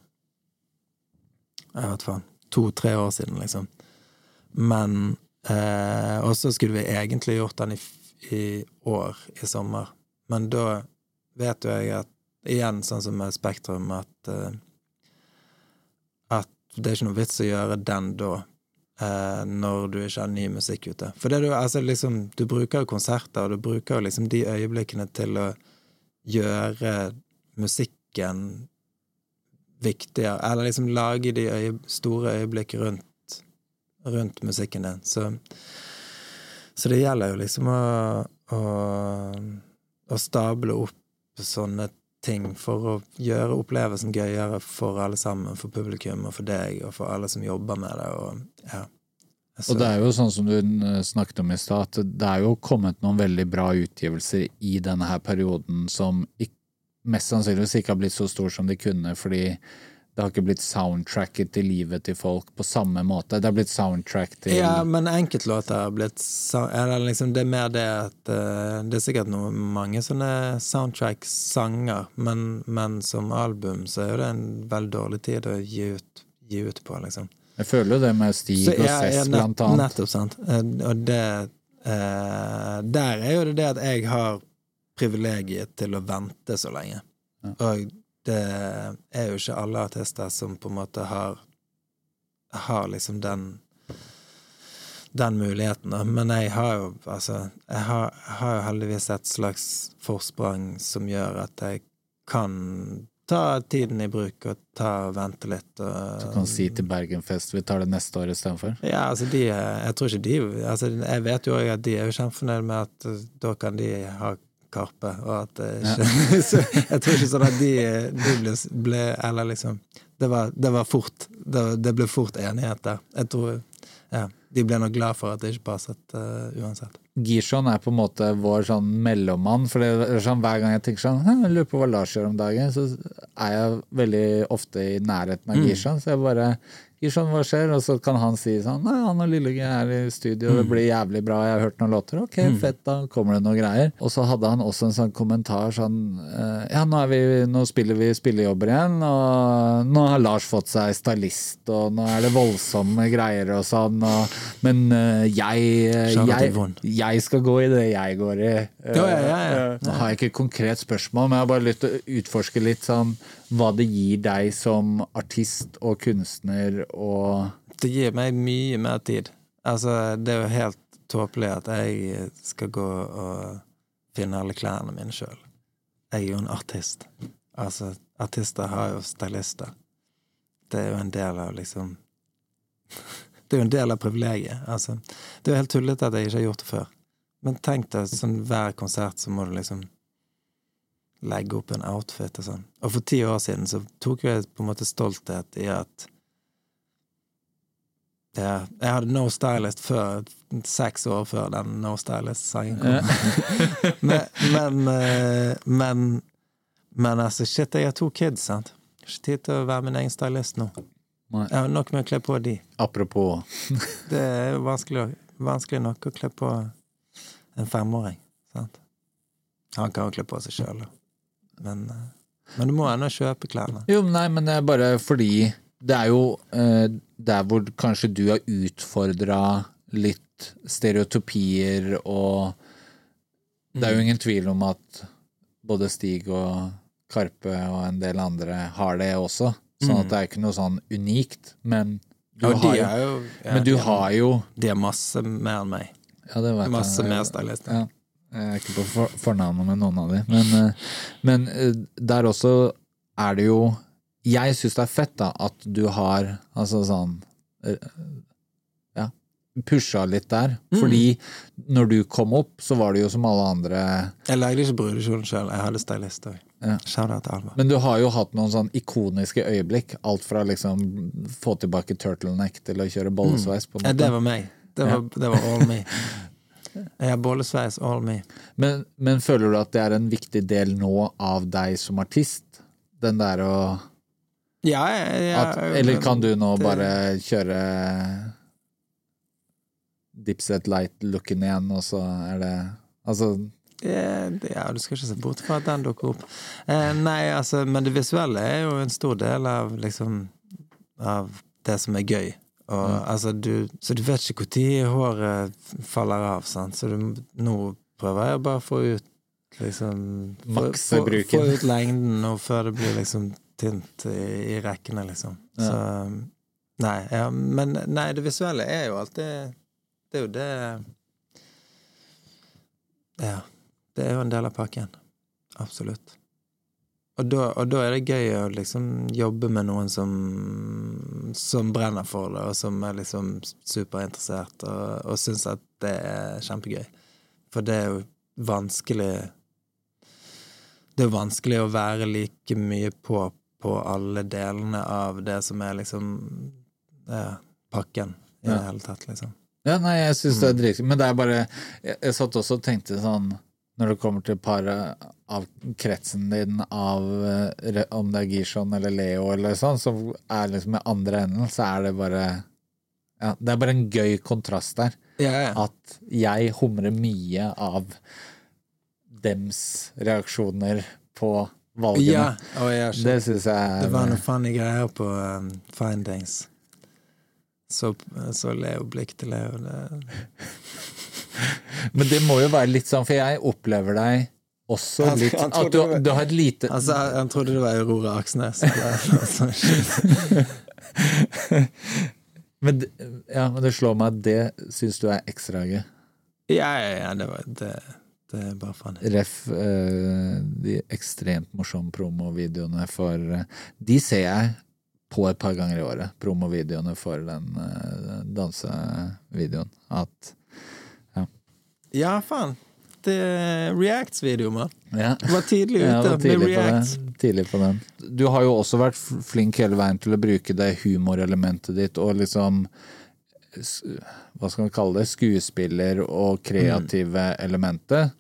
Jeg vet faen. To-tre år siden, liksom. Men uh, Og så skulle vi egentlig gjort den i, i år, i sommer. Men da vet jo jeg at Igjen, sånn som med Spektrum, at eh, At det er ikke noe vits å gjøre den da, eh, når du ikke har ny musikk ute. For du, altså liksom, du bruker jo konserter, og du bruker liksom de øyeblikkene til å gjøre musikken viktigere, eller liksom lage de øye, store øyeblikk rundt, rundt musikken din. Så, så det gjelder jo liksom å, å, å stable opp sånne ting for å gjøre opplevelsen gøyere for alle sammen, for publikum og for deg og for alle som jobber med det. Og, ja. altså, Og det er jo sånn som du eh, snakket om i stad, at det er jo kommet noen veldig bra utgivelser i denne her perioden som mest sannsynligvis ikke har blitt så stor som de kunne, fordi det har ikke blitt soundtracket til livet til folk på samme måte. Det har blitt soundtrack til Ja, men enkeltlåter har blitt eller liksom, Det er mer det at uh, Det er sikkert noe, mange sånne soundtrack-sanger, men, men som album så er jo det en veldig dårlig tid å gi ut, gi ut på, liksom. Jeg føler jo det med Stig Så, og ja, ja, nett- blant annet. Nettopp, sant. Eh, Og det uh, Der er jo det det at jeg har privilegiet til å vente så lenge. Og det er jo ikke alle artister som på en måte har har liksom den den muligheten. Men jeg har jo altså Jeg har, har jo heldigvis et slags forsprang som gjør at jeg kan ta tiden i bruk og ta og vente litt. Og, Du kan si til Bergenfest vi tar det neste år istedenfor. ja, altså de Jeg tror ikke de altså Jeg vet jo også at de er jo kjempefornøyd med at uh, da kan de ha Karpe, og at ikke Så jeg tror ikke sånn at de, de ble, ble Eller liksom Det var, det var fort. Det, det ble fort enighet der. Jeg tror Ja. De ble nok glad for at det ikke passet uh, uansett. Gishon er på en måte vår sånn mellommann. For det er sånn, hver gang jeg tenker sånn Jeg lurer på hva Lars gjør om dagen, så er jeg veldig ofte i nærheten av Mm. Gishon. Så jeg bare Gishon, hva skjer? Og så kan han si sånn Nei, han og Lille G er i studio, det blir jævlig bra, jeg har hørt noen låter. Ok, fett, da kommer det noen greier. Og så hadde han også en sånn kommentar sånn eh, Ja, nå, er vi, nå spiller vi spillejobber igjen, og nå har Lars fått seg stylist, og nå er det voldsomme greier og sånn, og, men eh, jeg, eh, jeg, jeg skal gå i det jeg går i. Nå har jeg ikke et konkret spørsmål, men jeg har bare lyst til å utforske litt sånn hva det gir deg som artist og kunstner og Det gir meg mye mer tid. Altså, det er jo helt tåpelig at jeg skal gå og finne alle klærne mine sjøl. Jeg er jo en artist. Altså, artister har jo stylister. Det er jo en del av liksom Det er jo en del av privilegiet. Altså, det er jo helt tullete at jeg ikke har gjort det før. Men tenk deg, sånn hver konsert så må du liksom legge opp en outfit og sånn. Og for ti år siden så tok jeg på en måte stolthet i at ja, jeg hadde No Stylist før, seks år før den No Stylist-sangen kom. men, men, eh, men Men altså, shit, jeg har to kids, sant. Ikke tid til å være min egen stylist nå. Nei. Jeg har nok med å kle på de. Apropos Det er jo vanskelig, vanskelig nok å kle på en femåring. Sant? Han kan jo kle på seg sjøl, men, eh, men du må ennå kjøpe klærne. Jo, nei, men det er bare fordi det er jo eh, der hvor kanskje du har utfordra litt stereotypier og Det er jo ingen tvil om at både Stig og Karpe og en del andre har det også. Sånn at det er ikke noe sånn unikt, men du Og har jo, er jo ja, Men du har jo De har masse mer enn meg. Ja, det vet jeg. Masse mer stylister. Ja. Jeg er ikke på for, fornavnet med noen av de, men, eh, men eh, der også er det jo Jeg syns det er fett da at du har altså sånn eh, Ja, pusha litt der. Mm. Fordi når du kom opp, så var det jo som alle andre Jeg lagde ikke brudekjolen sjøl, jeg hadde stylist òg. Ja. Men du har jo hatt noen sånn ikoniske øyeblikk. Alt fra liksom få tilbake turtleneck til å kjøre bollesveis. på en Ja, det var meg. Det var, det var all me. Jeg har bollesveis, all me. Men, men føler du at det er en viktig del nå av deg som artist? Den der å Ja, ja, ja at, Eller kan du nå det- bare kjøre Dipset Light-looken igjen, og så er det Altså Ja, du skal ikke se bort fra at den dukker opp. Eh, nei, altså, men det visuelle er jo en stor del av liksom Av det som er gøy. Og, Mm. altså, du, så du vet ikke når håret faller av, sant. Så du, nå prøver jeg bare å få ut liksom få- Makse bruken. få ut lengden, nå før det blir liksom tynt i, i rekkene, liksom. Så Nei, ja, men nei, det visuelle er jo alltid Det er jo det Ja. Det er jo en del av pakken. Absolutt. Og da, og da er det gøy å liksom jobbe med noen som, som brenner for det, og som er liksom superinteressert, og, og syns at det er kjempegøy. For det er jo vanskelig Det er vanskelig å være like mye på på alle delene av det som er liksom ja, pakken i Ja. det hele tatt, liksom. Ja, nei, jeg syns det er Mm. dritkult. Men det er bare jeg, jeg satt også og tenkte sånn Når det kommer til paret av kretsen din av eh, om det er Gishon eller Leo eller sånn, så er liksom i andre enden, så er det bare ja, Det er bare en gøy kontrast der. Ja, ja. At jeg humrer mye av dems reaksjoner på valgene. Jeg, Det syns jeg er Det var noen funny greier på um, Findings. Så, så Leo blikk til Leo. Det, Men det må jo være litt sånn, for jeg opplever deg også Han- litt han At du, trodde du har et lite altså, han trodde det var Aurora Aksnes. men, ja, men det slår meg at det syns du er ekstra gøy. Ja, ja, ja, det, var, det, det er bare funny. Ref uh, de ekstremt morsomme promovideoene for uh, De ser jeg på et par ganger i året, promovideoene for den uh, dansevideoen. At Ja, faen. Det er Reacts-video, mann. ja. Var tidlig ute var tidlig, med Reacts. tidlig på den. Du har jo også vært flink hele veien til å bruke det humorelementet ditt og liksom hva skal man kalle det, skuespiller og kreative elementet.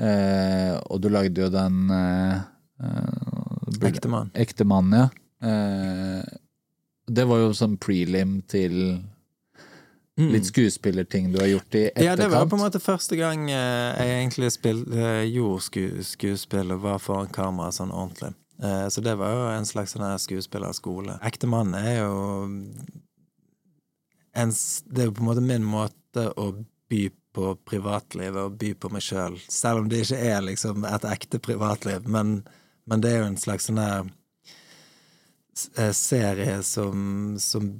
Eh, og du lagde jo den eh, eh, Ektemann. Ektemann, ja. Eh, det var jo sånn prelim til litt skuespillerting du har gjort i etterkant. Mm. Ja, det var på en måte første gang eh, jeg egentlig spil, eh, gjorde sku, skuespill og var foran kamera sånn ordentlig. Eh, så det var jo en slags sånn skuespillerskole. Ektemann er jo en, Det er jo på en måte min måte å by på privatlivet og by på meg sjøl. Selv. selv om det ikke er liksom et ekte privatliv. Men, men det er jo en slags sånn her serie som, som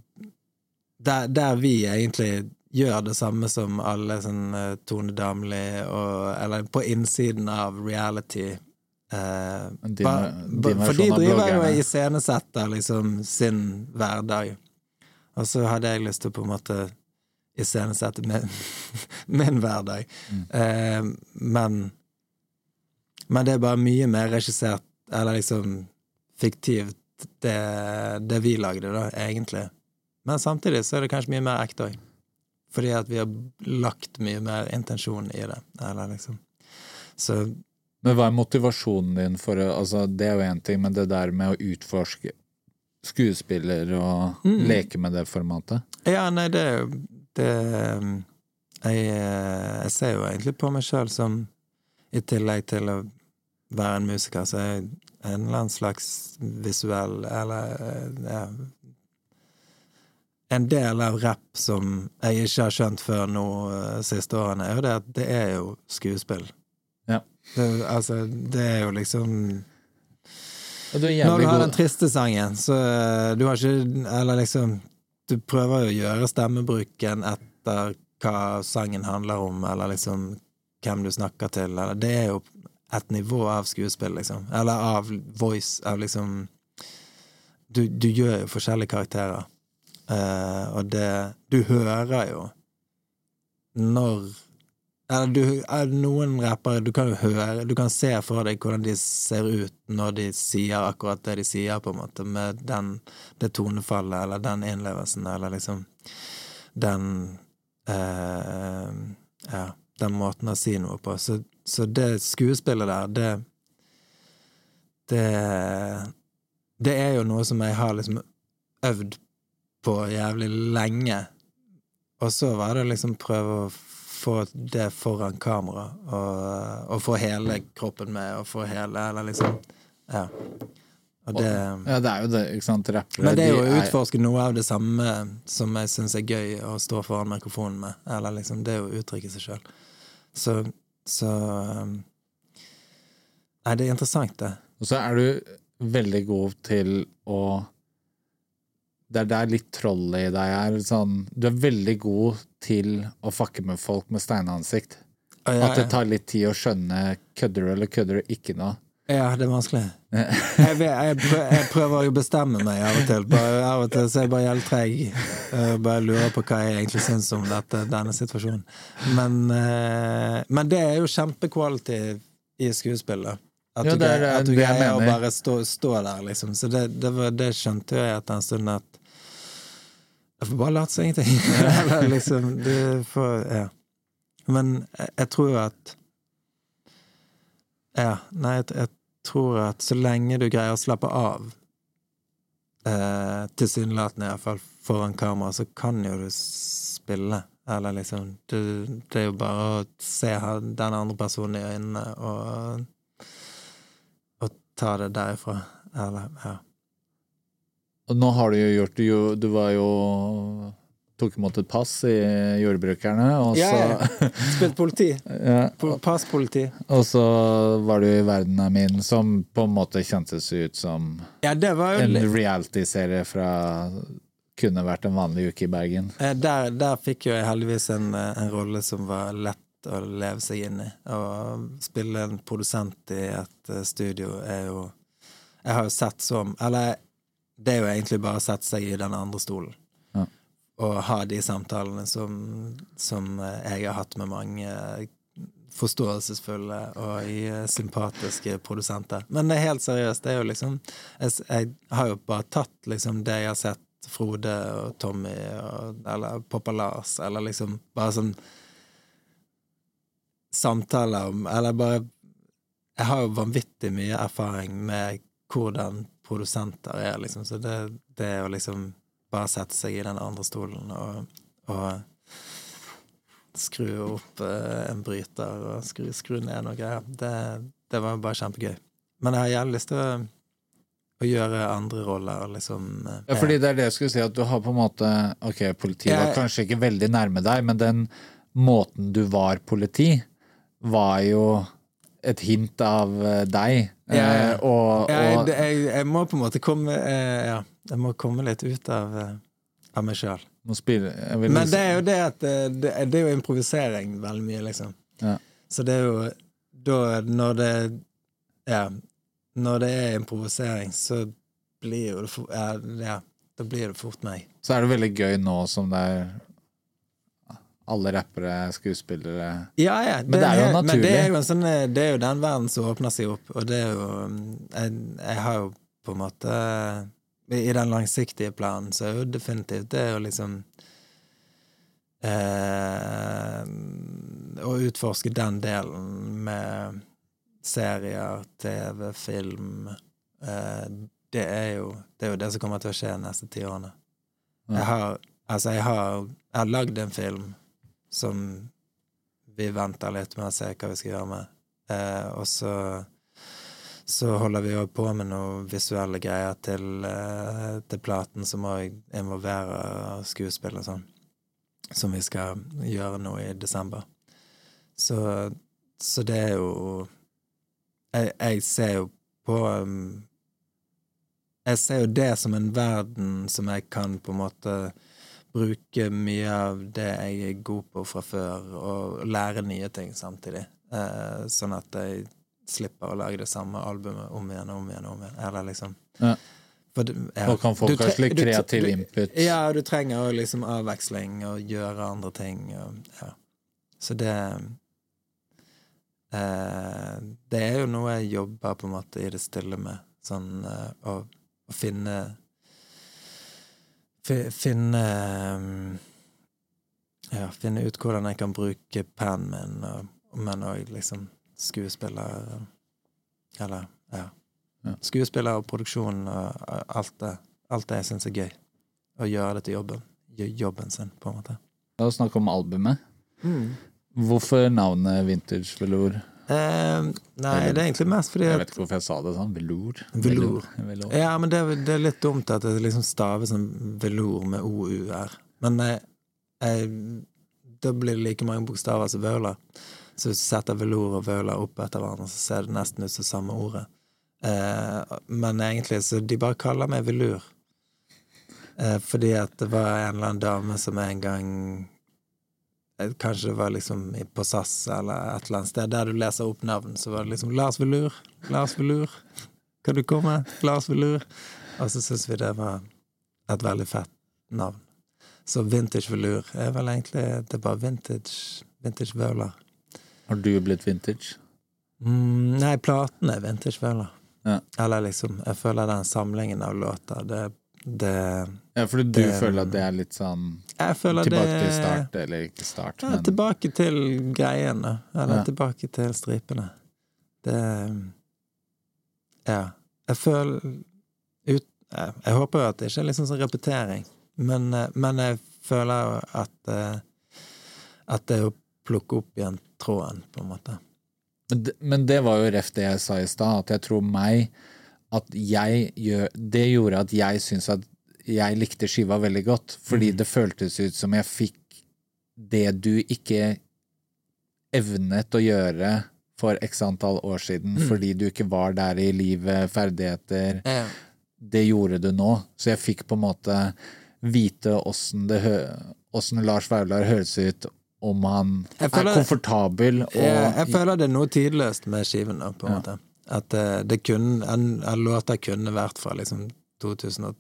der, der vi egentlig gjør det samme som alle sånn eh, Tone Damli og Eller på innsiden av reality. Eh, Din- ba- ba- for de driver jo og iscenesetter liksom sin hverdag. Og så hadde jeg lyst til å på en måte iscenesette min, min hverdag. Mm. Eh, men Men det er bare mye mer regissert, eller liksom fiktivt, det, det vi lagde, da, egentlig. Men samtidig så er det kanskje mye mer ekte òg. Fordi at vi har lagt mye mer intensjon i det. Eller liksom Så Men hva er motivasjonen din for å altså, Det er jo én ting, men det der med å utforske skuespiller og Mm. leke med det formatet? Ja, nei, det er jo det jeg, eh, jeg ser jo egentlig på meg sjøl som I tillegg til å være en musiker, så er jeg en eller annen slags visuell Eller eh, ja, En del av rapp som jeg ikke har skjønt før nå eh, siste årene, er jo det at det er jo skuespill. Ja. Det, altså, det er jo liksom du er Når du har den triste sangen, så eh, du har ikke Eller liksom Du prøver jo å gjøre stemmebruken etter hva sangen handler om, eller liksom hvem du snakker til, eller Det er jo et nivå av skuespill, liksom. Eller av voice, av liksom Du, du gjør jo forskjellige karakterer, Eh, og det Du hører jo når eller du, er noen rappere du kan jo høre Du kan se for deg hvordan de ser ut når de sier akkurat det de sier, på en måte, med den, det tonefallet eller den innlevelsen, eller liksom den uh, Ja, den måten å si noe på. Så, så det skuespillet der, det Det Det er jo noe som jeg har liksom øvd på jævlig lenge. Og så var det liksom prøve å få det foran kamera, og, og få hele kroppen med, og få hele Eller liksom Ja. Og det Ja, det er jo det, ikke sant? Rappere Men det er jo å utforske noe av det samme som jeg syns er gøy å stå foran mikrofonen med. Eller liksom, det er jo å uttrykke seg sjøl. Så, så um, Nei, det er interessant, det. Og så er du veldig god til å Det er der litt trollet i deg er. Sånn, du er veldig god til å fucke med folk med steinansikt. Å, ja, At det tar litt tid å skjønne kødder du eller kødder du ikke nå. Ja, det er vanskelig. Jeg, vet, jeg, prøver, jeg prøver å bestemme meg av og til. Bare, av og til så er jeg bare helt treg. Jeg bare lurer på hva jeg egentlig syns om dette, denne situasjonen. Men, eh, men det er jo kjempequality i skuespillet. At Ja, du, det er at du greier å bare stå, stå der, liksom. Så det, det, var, det skjønte jeg etter en stund at Jeg får bare late som ingenting. Liksom du får, Ja. Men jeg, jeg tror at Ja, nei, jeg, jeg tror at så lenge du greier å slappe av, eh, tilsynelatende iallfall foran kamera, så kan jo du spille. Eller liksom det, det er jo bare å se den andre personen i øynene og, og ta det derifra. Eller, ja. Og nå har du jo gjort jo Du var jo Tok imot et pass i Jordbrukerne, og så, Ja, ja. Spilt politi. Ja, Passpoliti. og så var du i Verden er min, som på en måte kjentes ut som Ja, det var jo en reality-serie fra Kunne vært en vanlig uke i Bergen. Der, der fikk jo jeg heldigvis en, en rolle som var lett å leve seg inn i. Å spille en produsent i et eh, studio er jo Jeg har jo sett som Eller det er jo egentlig bare å sette seg i den andre stolen. Ja. Og ha de samtalene som, som eh, jeg har hatt med mange forståelsesfulle og eh, sympatiske produsenter. Men det er helt seriøst. Det er jo liksom Jeg, jeg har jo bare tatt liksom det jeg har sett Frode og Tommy og, eller Poppa Lars, eller liksom bare sånn samtaler om Eller bare Jeg har jo vanvittig mye erfaring med hvordan produsenter er, liksom, så det, det å liksom bare sette seg i den andre stolen og, og skru opp eh, en bryter og skru, skru ned noe greier, det, det var bare kjempegøy. Men jeg har jævlig lyst til å, å gjøre andre roller, liksom. eh, Ja, fordi det er det jeg skulle si, at du har på en måte Ok, politiet var kanskje ikke veldig nærme deg, men den måten du var politi, var jo et hint av eh, deg. Ja, eh, og, jeg, og jeg, jeg må på en måte komme eh, Ja, jeg må komme litt ut av, eh, av meg sjøl. jeg Men det er jo det at det, det er jo improvisering veldig mye, liksom. Ja. Så det er jo da Når det Ja, når det er improvisering, så blir jo det ja, da blir det fort meg. Så er det veldig gøy nå som det er alle rappere, skuespillere Ja, ja. Men det er jo naturlig. Men det er jo, sånn, eh, det er jo den verden som åpner seg opp, og det er jo mm, Jeg, jeg har jo på en måte I den langsiktige planen så er jo definitivt det er jo liksom eh, Å utforske den delen med serier, TV, film eh, det, er jo, det er jo det som kommer til å skje de neste ti årene. Jeg har, altså jeg har, jeg har lagd en film som vi venter litt med å se hva vi skal gjøre med. Eh, og så, så holder vi òg på med noen visuelle greier til, eh, til platen som òg involverer skuespill og sånn. Som vi skal gjøre nå i desember. Så, så det er jo jeg, jeg ser jo på um, Jeg ser jo det som en verden som jeg kan på en måte bruke mye av det jeg er god på fra før, og lære nye ting samtidig. Eh, sånn at jeg slipper å lage det samme albumet om igjen og om igjen. og om igjen. Eller liksom Ja. For ja. Da kan tre- kanskje litt kreativ input. Ja, du trenger liksom avveksling og gjøre andre ting. Og, ja. Så det eh, Det er jo noe jeg jobber på en måte i det stille med. Sånn eh, å, å finne fi, Finne mm, Ja, finne ut hvordan jeg kan bruke pennen min, og, men òg liksom skuespiller Eller, ja. Ja. Skuespiller og produksjon og alt det. Alt det jeg syns er gøy. Å gjøre det til jobben. Jobben sin, på en måte. La oss snakke om albumet. Hvorfor navnet Vintage Velour? Eh, nei, det er egentlig mest fordi Jeg vet ikke hvorfor jeg sa det sånn. Velour. Velour. Velour. Ja, men det, det er litt dumt at det liksom staves som velour med OUR. Men jeg, jeg, da blir det like mange bokstaver som vøler. Så hvis du setter velour og vøler opp etter hverandre, så ser det nesten ut som samme ordet. Eh, men egentlig så de bare kaller meg velur. Eh, fordi at det var en eller annen dame som en gang eh, Kanskje det var liksom på SAS eller et eller annet sted der du leser opp navn, så var det liksom Lars Velur. Lars Velur. Kan du komme? Lars Velur. Og så syns vi det var et veldig fett navn. Så Vintage Velur er vel egentlig Det er bare vintage, vintage vøler. Har du blitt vintage? Mm, nei, platen er vintage vøler. Ja. Eller liksom Jeg føler den samlingen av låter, det, det Ja, for du Det- føler at det er litt sånn Tilbake det til start, eller ikke start, Ja, men tilbake til greiene. Eller Ja. tilbake til stripene. Det Ja. Jeg føler ut, jeg, håper jo at det ikke er liksom sånn repetering, men, men jeg føler jo at eh, At det er å plukke opp igjen tråden, på en måte. Men det, men det var jo ref det jeg sa i stad, at jeg tror meg At jeg gjør Det gjorde at jeg syns at jeg likte skiva veldig godt, fordi det føltes ut som jeg fikk det du ikke evnet å gjøre for x antall år siden, fordi du ikke var der i livet, ferdigheter Ja. Det gjorde du nå. Så jeg fikk på en måte vite åssen Lars Vaular høres ut om han føler, er komfortabel og Jeg, jeg føler det er noe tidløst med skiven, da, på en måte. At eh, det kunne, en, en låter kunne vært fra liksom 2012,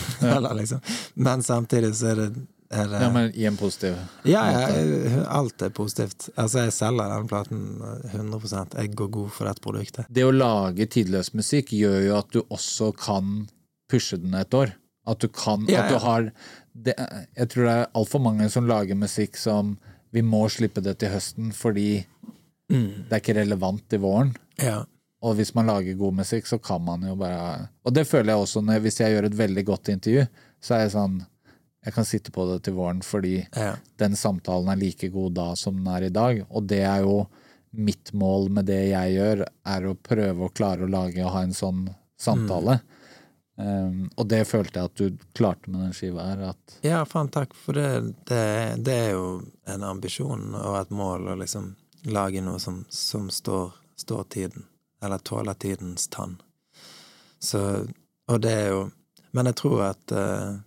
eller liksom. Men samtidig så er det, er det Ja, men i en positiv Ja, ja, alt er positivt. Altså, jeg selger den platen 100% Jeg går god for dette produktet. Det å lage tidløs musikk gjør jo at du også kan pushe den et år. At du kan Ja, At du har det, Jeg tror det er altfor mange som lager musikk som Vi må slippe det til høsten fordi Mm. det er ikke relevant i våren. Ja. Og hvis man lager god musikk, så kan man jo bare Og det føler jeg også når, hvis jeg gjør et veldig godt intervju, så er jeg sånn Jeg kan sitte på det til våren fordi Ja. den samtalen er like god da som den er i dag. Og det er jo mitt mål med det jeg gjør, er å prøve å klare å lage og ha en sånn samtale. Um, og det følte jeg at du klarte med den skiva her. At Ja, faen takk, for det, det, det er jo en ambisjon og et mål å liksom lage noe som, som står, står tiden, eller tåler tidens tann. Så, og det er jo Men jeg tror at uh,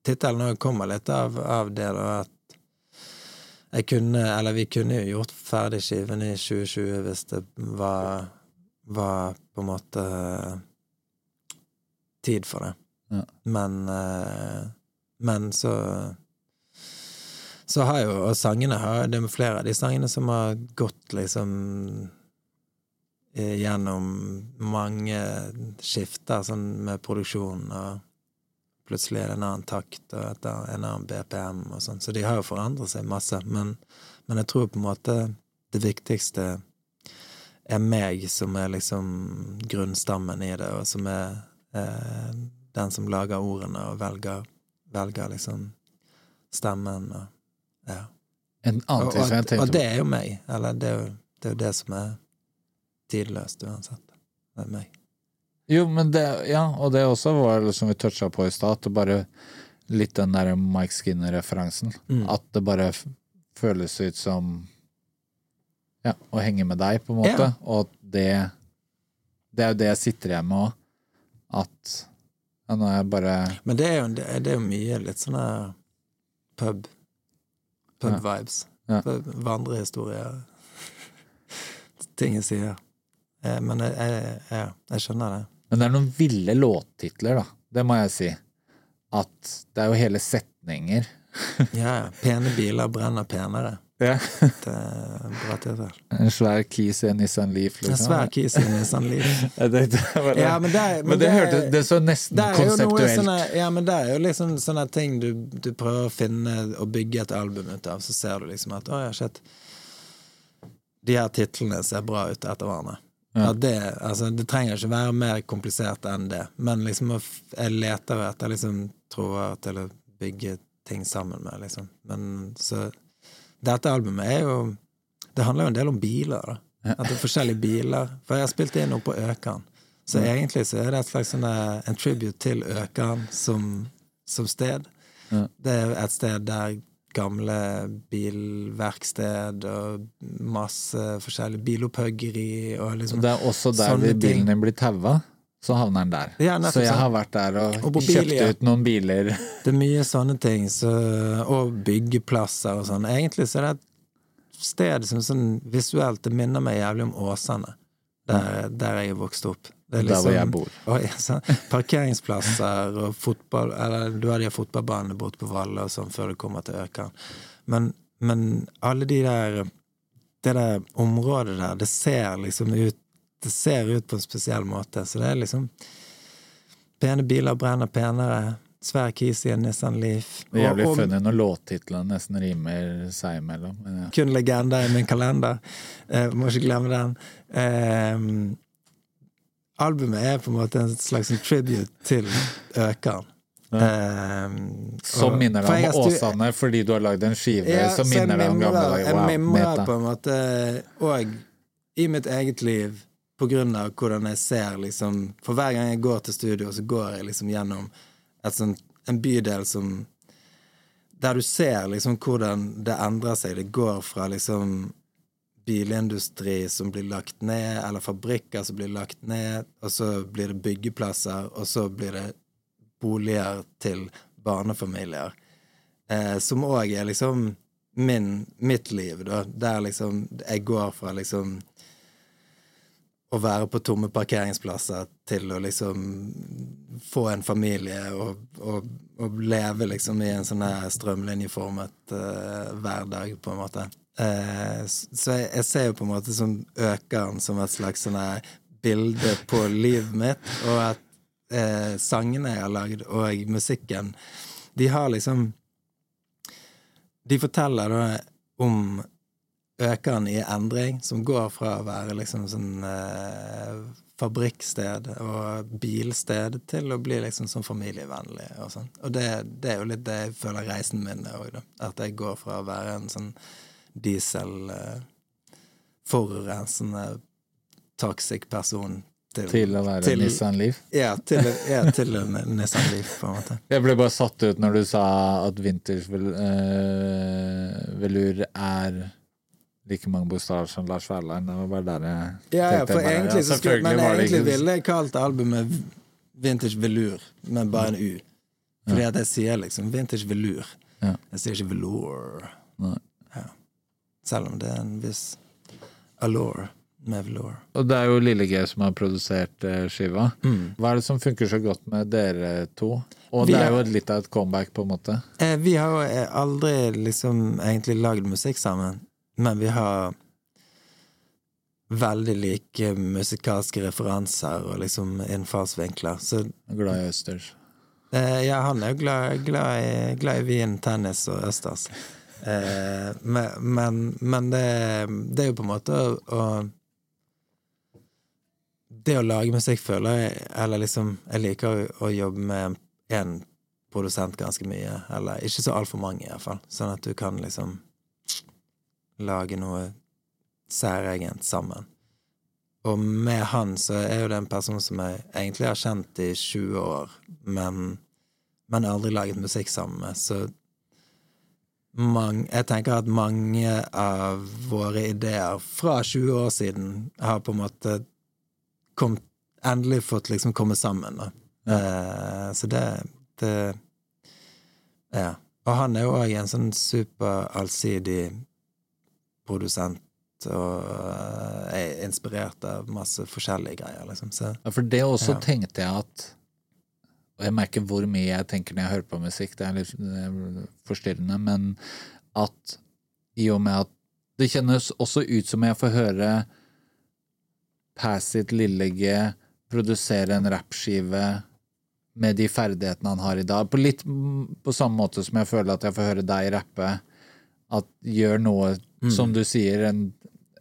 tittelen òg kommer litt av, av det, da, at jeg kunne, eller vi kunne jo gjort ferdig skiven i 2020 hvis det var, var på en måte tid for det. Ja. Men uh, Men så Så har jo Og sangene har Det er flere av de sangene som har gått liksom gjennom mange skifter sånn med produksjon, og plutselig er det en annen takt og et, en annen BPM og sånn. Så de har jo forandret seg masse. Men, men jeg tror på en måte det viktigste er meg som er liksom grunnstammen i det, og som er eh, den som lager ordene og velger, velger liksom stemmen og ja. en annen ting som jeg og, tenkte og det er jo meg. Eller det er jo det, er jo det som er tidløst uansett. Det er meg. Jo, men det, ja, og det også var som vi toucha på i stad, bare litt den der Mike Skinner-referansen. Mm. At det bare føles ut som ja, å henge med deg, på en måte. Ja. Og det Det er jo det jeg sitter igjen med òg. At ja, nå er jeg bare Men det er jo, det er, det er jo mye litt sånne pub Pub-vibes. Ja. Vandrehistorier. Ting jeg sier. Eh, Men jeg, jeg, jeg, jeg skjønner det. Men det er noen ville låttitler, da. Det må jeg si. At det er jo hele setninger. Ja. Pene biler brenner penere. Ja. Det er en bra tittel. En svær keys i en Nissan Leaf. En svær kis i Nissan Leaf. Ja, men det, er- Men det hørte- det så nesten konseptuelt. Sånne, ja, men det er jo liksom sånne ting du, du prøver å finne og bygge et album ut av, så ser du liksom at å ja, shit. De her titlene ser bra ut etter hverandre. Ja. Det, altså, det trenger ikke være mer komplisert enn det, men liksom jeg leter etter liksom tråder til å bygge ting sammen med, liksom. Men så Dette albumet er jo Det handler jo en del om biler, da. At det er forskjellige biler. For jeg har spilt inn noe på Økeren. Så Ja. egentlig så er det et slags sånne, en tribute til Økeren som, som sted. Ja. Det er et sted der gamle bilverksted og masse forskjellig bilopphuggeri og liksom Det er også der sånne bilen din blir taua. Så havner den der. Ja, så jeg sånn. har vært der og, Og kjøpt ut noen biler. Det er mye sånne ting, så, og byggeplasser og sånn. Egentlig så er det et sted som sånn visuelt Det minner meg jævlig om Åsane, der, der jeg vokste opp. Det er Der hvor jeg bor. Og, sånn, parkeringsplasser og fotball Eller du har de fotballbanene borte på Valle og sånn før du kommer til Økeren. Men, men alle de der Det der området der, det ser liksom ut Det ser ut på en spesiell måte. Så det er liksom Pene biler brenner penere. Svær kis i en Nissan Leaf. Det er jævlig Og- og funny når låttitlene nesten rimer seg imellom. Ja. kun legender i min kalender. Eh, må ikke glemme den. Eh, albumet er på en måte en slags tribute til Økeren. Ja. Så som minner deg om Åsane fordi du har lagd en skive Ja, som minner deg om gamle dager. Jeg Wow, mimrer på en måte òg i mitt eget liv på grunn av hvordan jeg ser liksom For hver gang jeg går til studio, så går jeg liksom gjennom sånt, en bydel som Der du ser liksom hvordan det endrer seg. Det går fra liksom bilindustri som blir lagt ned, eller fabrikker som blir lagt ned, og så blir det byggeplasser, og så blir det boliger til barnefamilier. Eh, som òg er liksom min, mitt liv, da. Der liksom jeg går fra liksom å være på tomme parkeringsplasser til å liksom få en familie og, og, og leve liksom i en sånn strømlinjeformet eh, hverdag, på en måte. Eh, så jeg, jeg ser jo på en måte som økeren som et slags sånn bilde på livet mitt, og at eh, sangene jeg har lagd, og musikken, de har liksom De forteller da om økeren i endring, som går fra å være liksom sånn eh, fabrikksted og bilsted til å bli liksom sånn familievennlig og sånn. Og det, det, er jo litt det jeg føler reisen min er òg, da. At jeg går fra å være en sånn diesel eh, toxic person til, Til å være Nissan Leaf? Ja, til, ja, til Nissan Leaf, på en måte. Jeg ble bare satt ut når du sa at vintage vel, eh, velur er like mange bokstaver som Lars Værland. Det var bare der jeg Ja, ja, for bare, egentlig ja, skulle, Men egentlig ville jeg kalt albumet Vintage Velur, men bare en U. Fordi at jeg sier liksom Vintage Velur. Ja. Jeg sier ikke velour. Nei. Selv om det er en viss allure med velour. Og det er jo Lille G som har produsert skiva. skiva. Hva er det som funker så godt med dere to? Og Vi det er er- jo litt av et comeback, på en måte. Eh, vi har jo eh, aldri liksom egentlig lagd musikk sammen, men vi har veldig like musikalske referanser og liksom innfallsvinkler. Så Glad i østers. Eh, ja, han er jo glad, glad, i, glad i vin, tennis og østers. Eh, men men, men det, det er jo på en måte å, å Det å lage musikk, føler jeg Eller liksom Jeg liker å jobbe med én produsent ganske mye. Eller ikke så altfor mange, iallfall. Sånn at du kan liksom lage noe særegent sammen. Og med han så er jo det en person som jeg egentlig har kjent i 20 år, men, men aldri laget musikk sammen med, så mange, jeg tenker at mange av våre ideer fra 20 år siden har på en måte kom, endelig fått liksom komme sammen, da. Eh, så det, det Ja. Og han er jo òg en sånn super allsidig produsent og eh, er inspirert av masse forskjellige greier, liksom. Så Ja, for det også Ja. tenkte jeg at Og jeg merker hvor mye jeg tenker når jeg hører på musikk, det er litt forstyrrende, men at i og med at det kjennes også ut som jeg får høre Passit Lillegge produsere en rappskive med de ferdighetene han har i dag. På litt mm, på samme måte som jeg føler at jeg får høre deg rappe. At gjør noe, som du sier, en,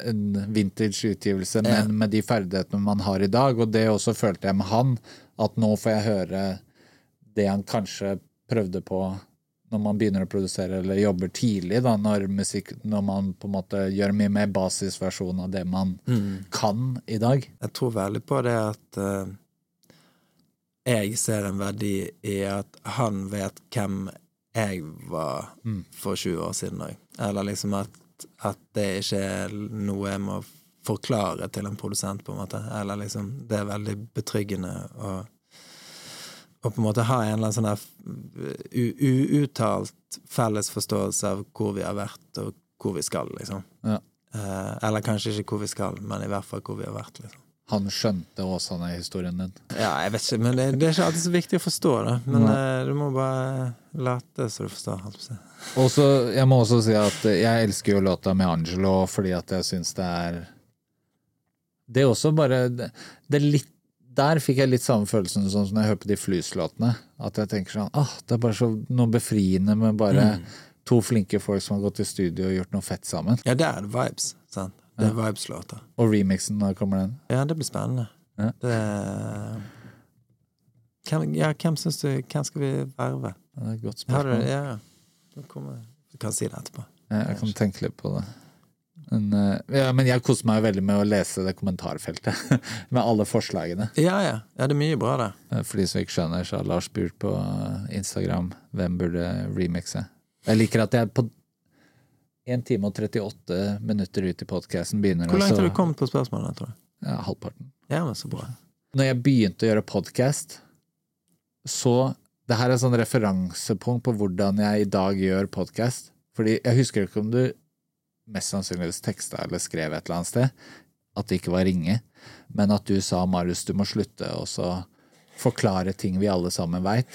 en vintage-utgivelse, men men med de ferdighetene man har i dag. Og det også følte jeg med han, at nå får jeg høre det han kanskje prøvde på når man begynner å produsere eller jobber tidlig, da, når, musikk, når man på en måte gjør mye mer basisversjon av det man kan i dag. jeg tror veldig på det at uh, jeg ser en verdi i at han vet hvem jeg var for 20 år siden òg. Eller liksom at, at det ikke er noe jeg må forklare til en produsent, på en måte. Eller liksom Det er veldig betryggende å å på en måte ha en eller annen sånn uuttalt felles forståelse av hvor vi har vært, og hvor vi skal, liksom. Ja. Eh, eller kanskje ikke hvor vi skal, men i hvert fall hvor vi har vært, liksom. Han skjønte Åsane-historien din. Ja, jeg vet ikke, men det, det er ikke alltid så viktig å forstå Da. Men eh, du må bare late så du forstår. Altså. på å. Og så, jeg må også si at jeg elsker jo låta med Angelo fordi at jeg syns det er Det er også bare det, det er litt Der fikk jeg litt samme følelsen sånn som når jeg hører på de Flus-låtene. At jeg tenker sånn ah, Det er bare så noe befriende med bare to flinke folk som har gått i studio og gjort noe fett sammen. Ja, det er vibes. sant? Det er vibes-låter. Og remixen, når kommer den? Ja, det blir spennende. Ja. Det hvem, ja, hvem syns du Hvem skal vi verve? Det er et godt Har du spørsmål. Ja. Du kan si det etterpå. Jeg kan tenke litt på det. Men, eh, ja, men jeg koser meg veldig med å lese det kommentarfeltet. med alle forslagene. Ja, ja. ja det er mye bra det. Eh, For de som ikke skjønner, så har Lars spurt på Instagram hvem burde remixe. Jeg liker at jeg på 1 time og 38 minutter ut i podkasten begynner Hvor langt har du kommet på spørsmålene, tror jeg? Ja, halvparten. Ja, men så bra. Når jeg begynte å gjøre podkast, så Det her er sånn referansepunkt på hvordan jeg i dag gjør podkast. Fordi jeg husker ikke om du mest sannsynligvis teksta eller skrev et eller annet sted at det ikke var ringe, men at du sa Marius, du må slutte og så forklare ting vi alle sammen veit.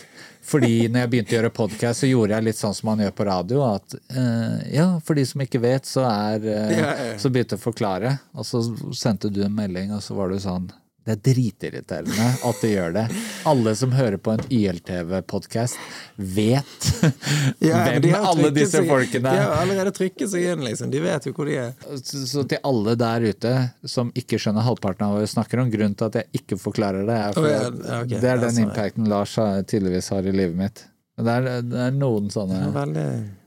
Fordi når jeg begynte å gjøre podkast, så gjorde jeg litt sånn som man gjør på radio. At uh, ja, for de som ikke vet, så er ja. Så begynte jeg å forklare, og så sendte du en melding, og så var du sånn Det er dritirriterende at det gjør det. Alle som hører på en YLTV-podkast, vet Ja, hvem de alle disse seg- folkene De er. har allerede trykket seg inn, liksom. De vet jo hvor de er. Så, så til alle der ute som ikke skjønner halvparten av hva vi snakker om, grunnen til at jeg ikke forklarer det, er for oh, ja, okay, det er den impacten Lars tydeligvis har i livet mitt. Det er, det er noen sånne Det er veldig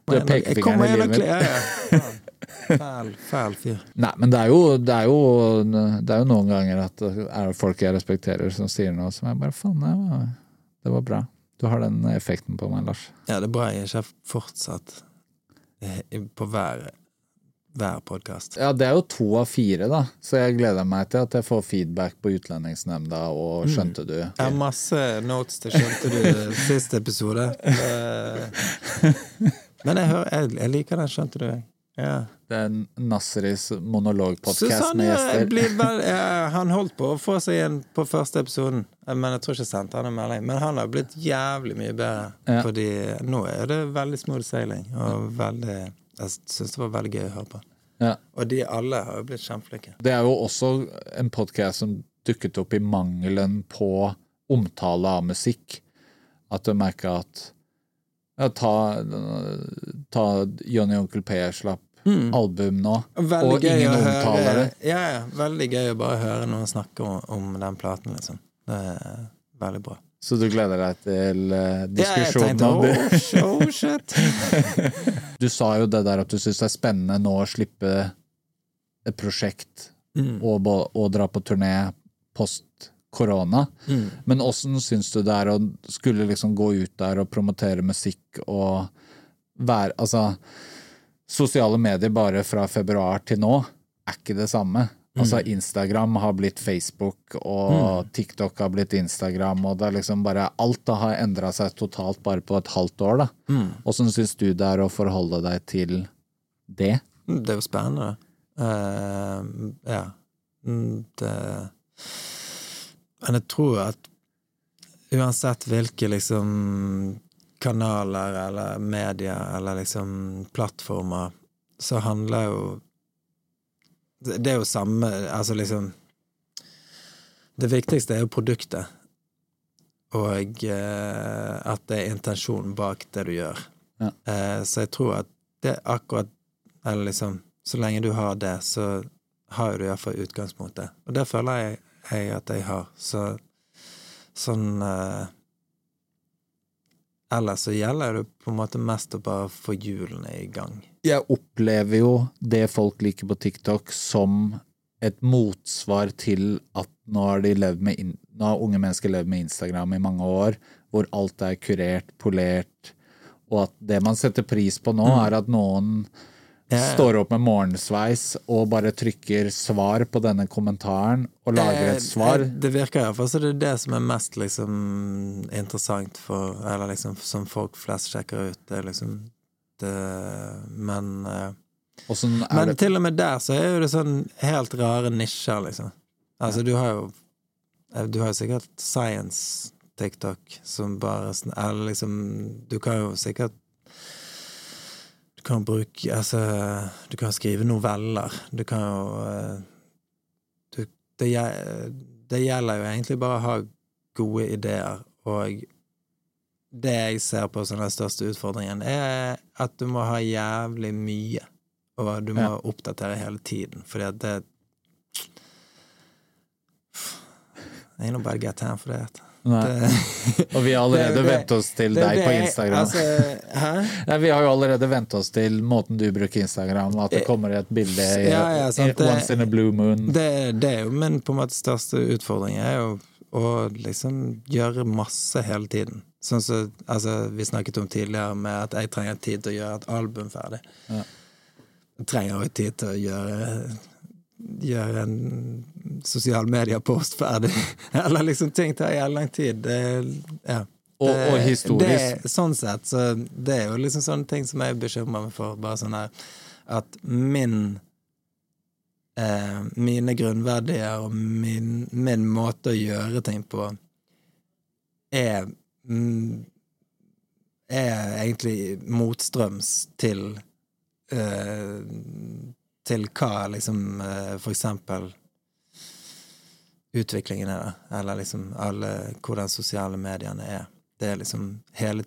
Du har pekefingeren i livet mitt. Ja, ja. Fæl, fæl fyr. Nei, men det er, jo, det, er jo, det er jo noen ganger at det er folk jeg respekterer som sier noe som jeg bare Faen, det var, det var bra. Du har den effekten på meg, Lars. Ja, det er bra jeg ikke har fortsatt eh, på hver, hver podkast. Ja, det er jo to av fire, da. Så jeg gleder meg til at jeg får feedback på Utlendingsnemnda og Mm. skjønte du. Jeg har masse notes til Skjønte du siste episode. Eh, Men jeg, hører, jeg, jeg liker den, skjønte du? Ja. Det er Nasseris monologpodkast med gjester. vel, ja, Han holdt på å få seg en på første episoden, men jeg tror ikke jeg sendte han en melding. Men han har blitt jævlig mye bedre, Ja. fordi nå er det veldig smooth sailing. Og veldig Jeg syns det var veldig gøy å høre på. Ja. Og de alle har jo blitt kjempeflinke. Det er jo også en podkast som dukket opp i mangelen på omtale av musikk. At du merker at ja, ta, ta Johnny Onkel P slapp album nå, Veldig og ingen omtaler det. ja, ja, veldig gøy å bare høre noen snakke om, om den platen, liksom. Det er veldig bra. Så du gleder deg til diskusjonen Ja, jeg tenkte oh, oh shit. Du sa jo det der at du syns det er spennende nå å slippe et prosjekt Mm. og, og dra på turné post korona. Mm. Men åssen syns du det er å skulle liksom gå ut der og promotere musikk og være Altså, sosiale medier bare fra februar til nå er ikke det samme. Altså, Instagram har blitt Facebook, og TikTok har blitt Instagram, og det er liksom bare Alt har endra seg totalt bare på et halvt år, da. Åssen syns du det er å forholde deg til det? Det er jo spennende. Uh, ja. Mm, Det Men jeg tror at uansett hvilke liksom kanaler eller medier eller liksom plattformer, så handler jo Det er jo samme Altså liksom Det viktigste er jo produktet. Og eh, at det er intensjonen bak det du gjør. Ja. Eh, så jeg tror at det er akkurat Eller liksom Så lenge du har det, så har du iallfall utgangspunktet. Og det føler jeg, jeg at jeg har. Så sånn eh, Ellers så gjelder det på en måte mest å bare få hjulene i gang. Jeg opplever jo det folk liker på TikTok som et motsvar til at nå har, med nå har unge mennesker levd med Instagram i mange år, hvor alt er kurert, polert, og at det man setter pris på nå, er at noen. Står opp med morgensveis og bare trykker svar på denne kommentaren, og lager et svar. Eh, Det virker iallfall som det er det som er mest liksom interessant for Eller liksom som folk flest sjekker ut. Det er liksom det Men eh, sånn Men det til og med der så er jo det sånn helt rare nisjer, liksom. Altså, du har jo eh, Du har jo sikkert science-TikTok som bare Eller liksom Du kan jo sikkert Du kan bruke Altså, du kan skrive noveller. Du kan jo eh, du, det, det gjelder jo egentlig bare å ha gode ideer, og det jeg ser på som den største utfordringen, er at du må ha jævlig mye, og du må Ja. oppdatere hele tiden, fordi at det Ain't nobody got time for that. Og vi har allerede vent oss til det- deg det på er- Instagram. Altså? Nei, vi har jo allerede vent oss til måten du bruker Instagram, at det kommer et bilde i, Eh, Ja, ja, i once in a blue moon. Det, det er jo min på en måte største utfordring, er jo å liksom gjøre masse hele tiden. Sånn som altså, vi snakket om tidligere, med at jeg trenger tid til å gjøre et album ferdig. Ja. Jeg trenger også tid til å gjøre Gjøre en sosial mediepost ferdig. Eller liksom ting tar jævlig lang tid. Det, ja. Og, Det- og historisk. Det, sånn sett, så det er jo liksom sånne ting som jeg bekymrer meg for. Bare sånn her at min eh, Mine grunnverdier og min, min måte å gjøre ting på er mm, Er egentlig motstrøms til eh, Til hva liksom eh, for eksempel utviklingen er. Eller liksom alle Hvordan sosiale mediene er. Det er liksom hele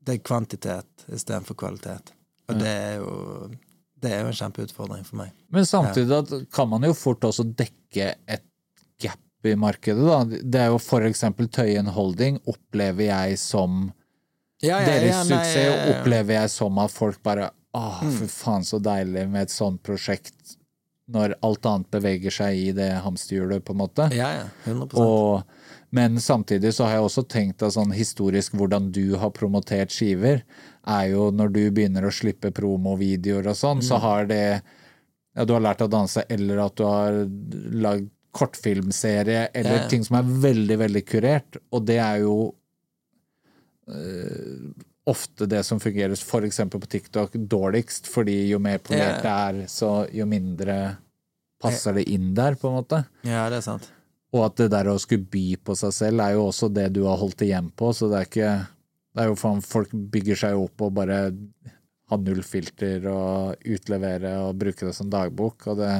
Det er kvantitet istedenfor kvalitet. Og det er jo Det er jo en kjempeutfordring for meg. Men samtidig kan man jo fort også dekke et gap i markedet, da. Det er jo for eksempel Tøyen Holding opplever jeg som Ja, ja, Deres ja, nei, suksess opplever jeg som at folk bare Åh, for fy faen, så deilig med et sånt prosjekt, når alt annet beveger seg i det hamsterhjulet, på en måte. Ja, ja. 100 Og, men samtidig så har jeg også tenkt at sånn historisk hvordan du har promotert skiver, er jo når du begynner å slippe promovideoer og sånn, så Mm. har det ja, Du har lært å danse, eller at du har lagd kortfilmserie, eller Ja, ja. ting som er veldig, veldig kurert, og det er jo eh, ofte det som fungerer, eksempel på TikTok, dårligst, fordi jo mer polert det er, så jo mindre passer det inn der, på en måte. Ja, det er sant. Og at det der å skulle by på seg selv er jo også det du har holdt igjen på, så det er ikke Det er jo faen Folk bygger seg opp og bare har null filter og utlevere og bruke det som dagbok, og det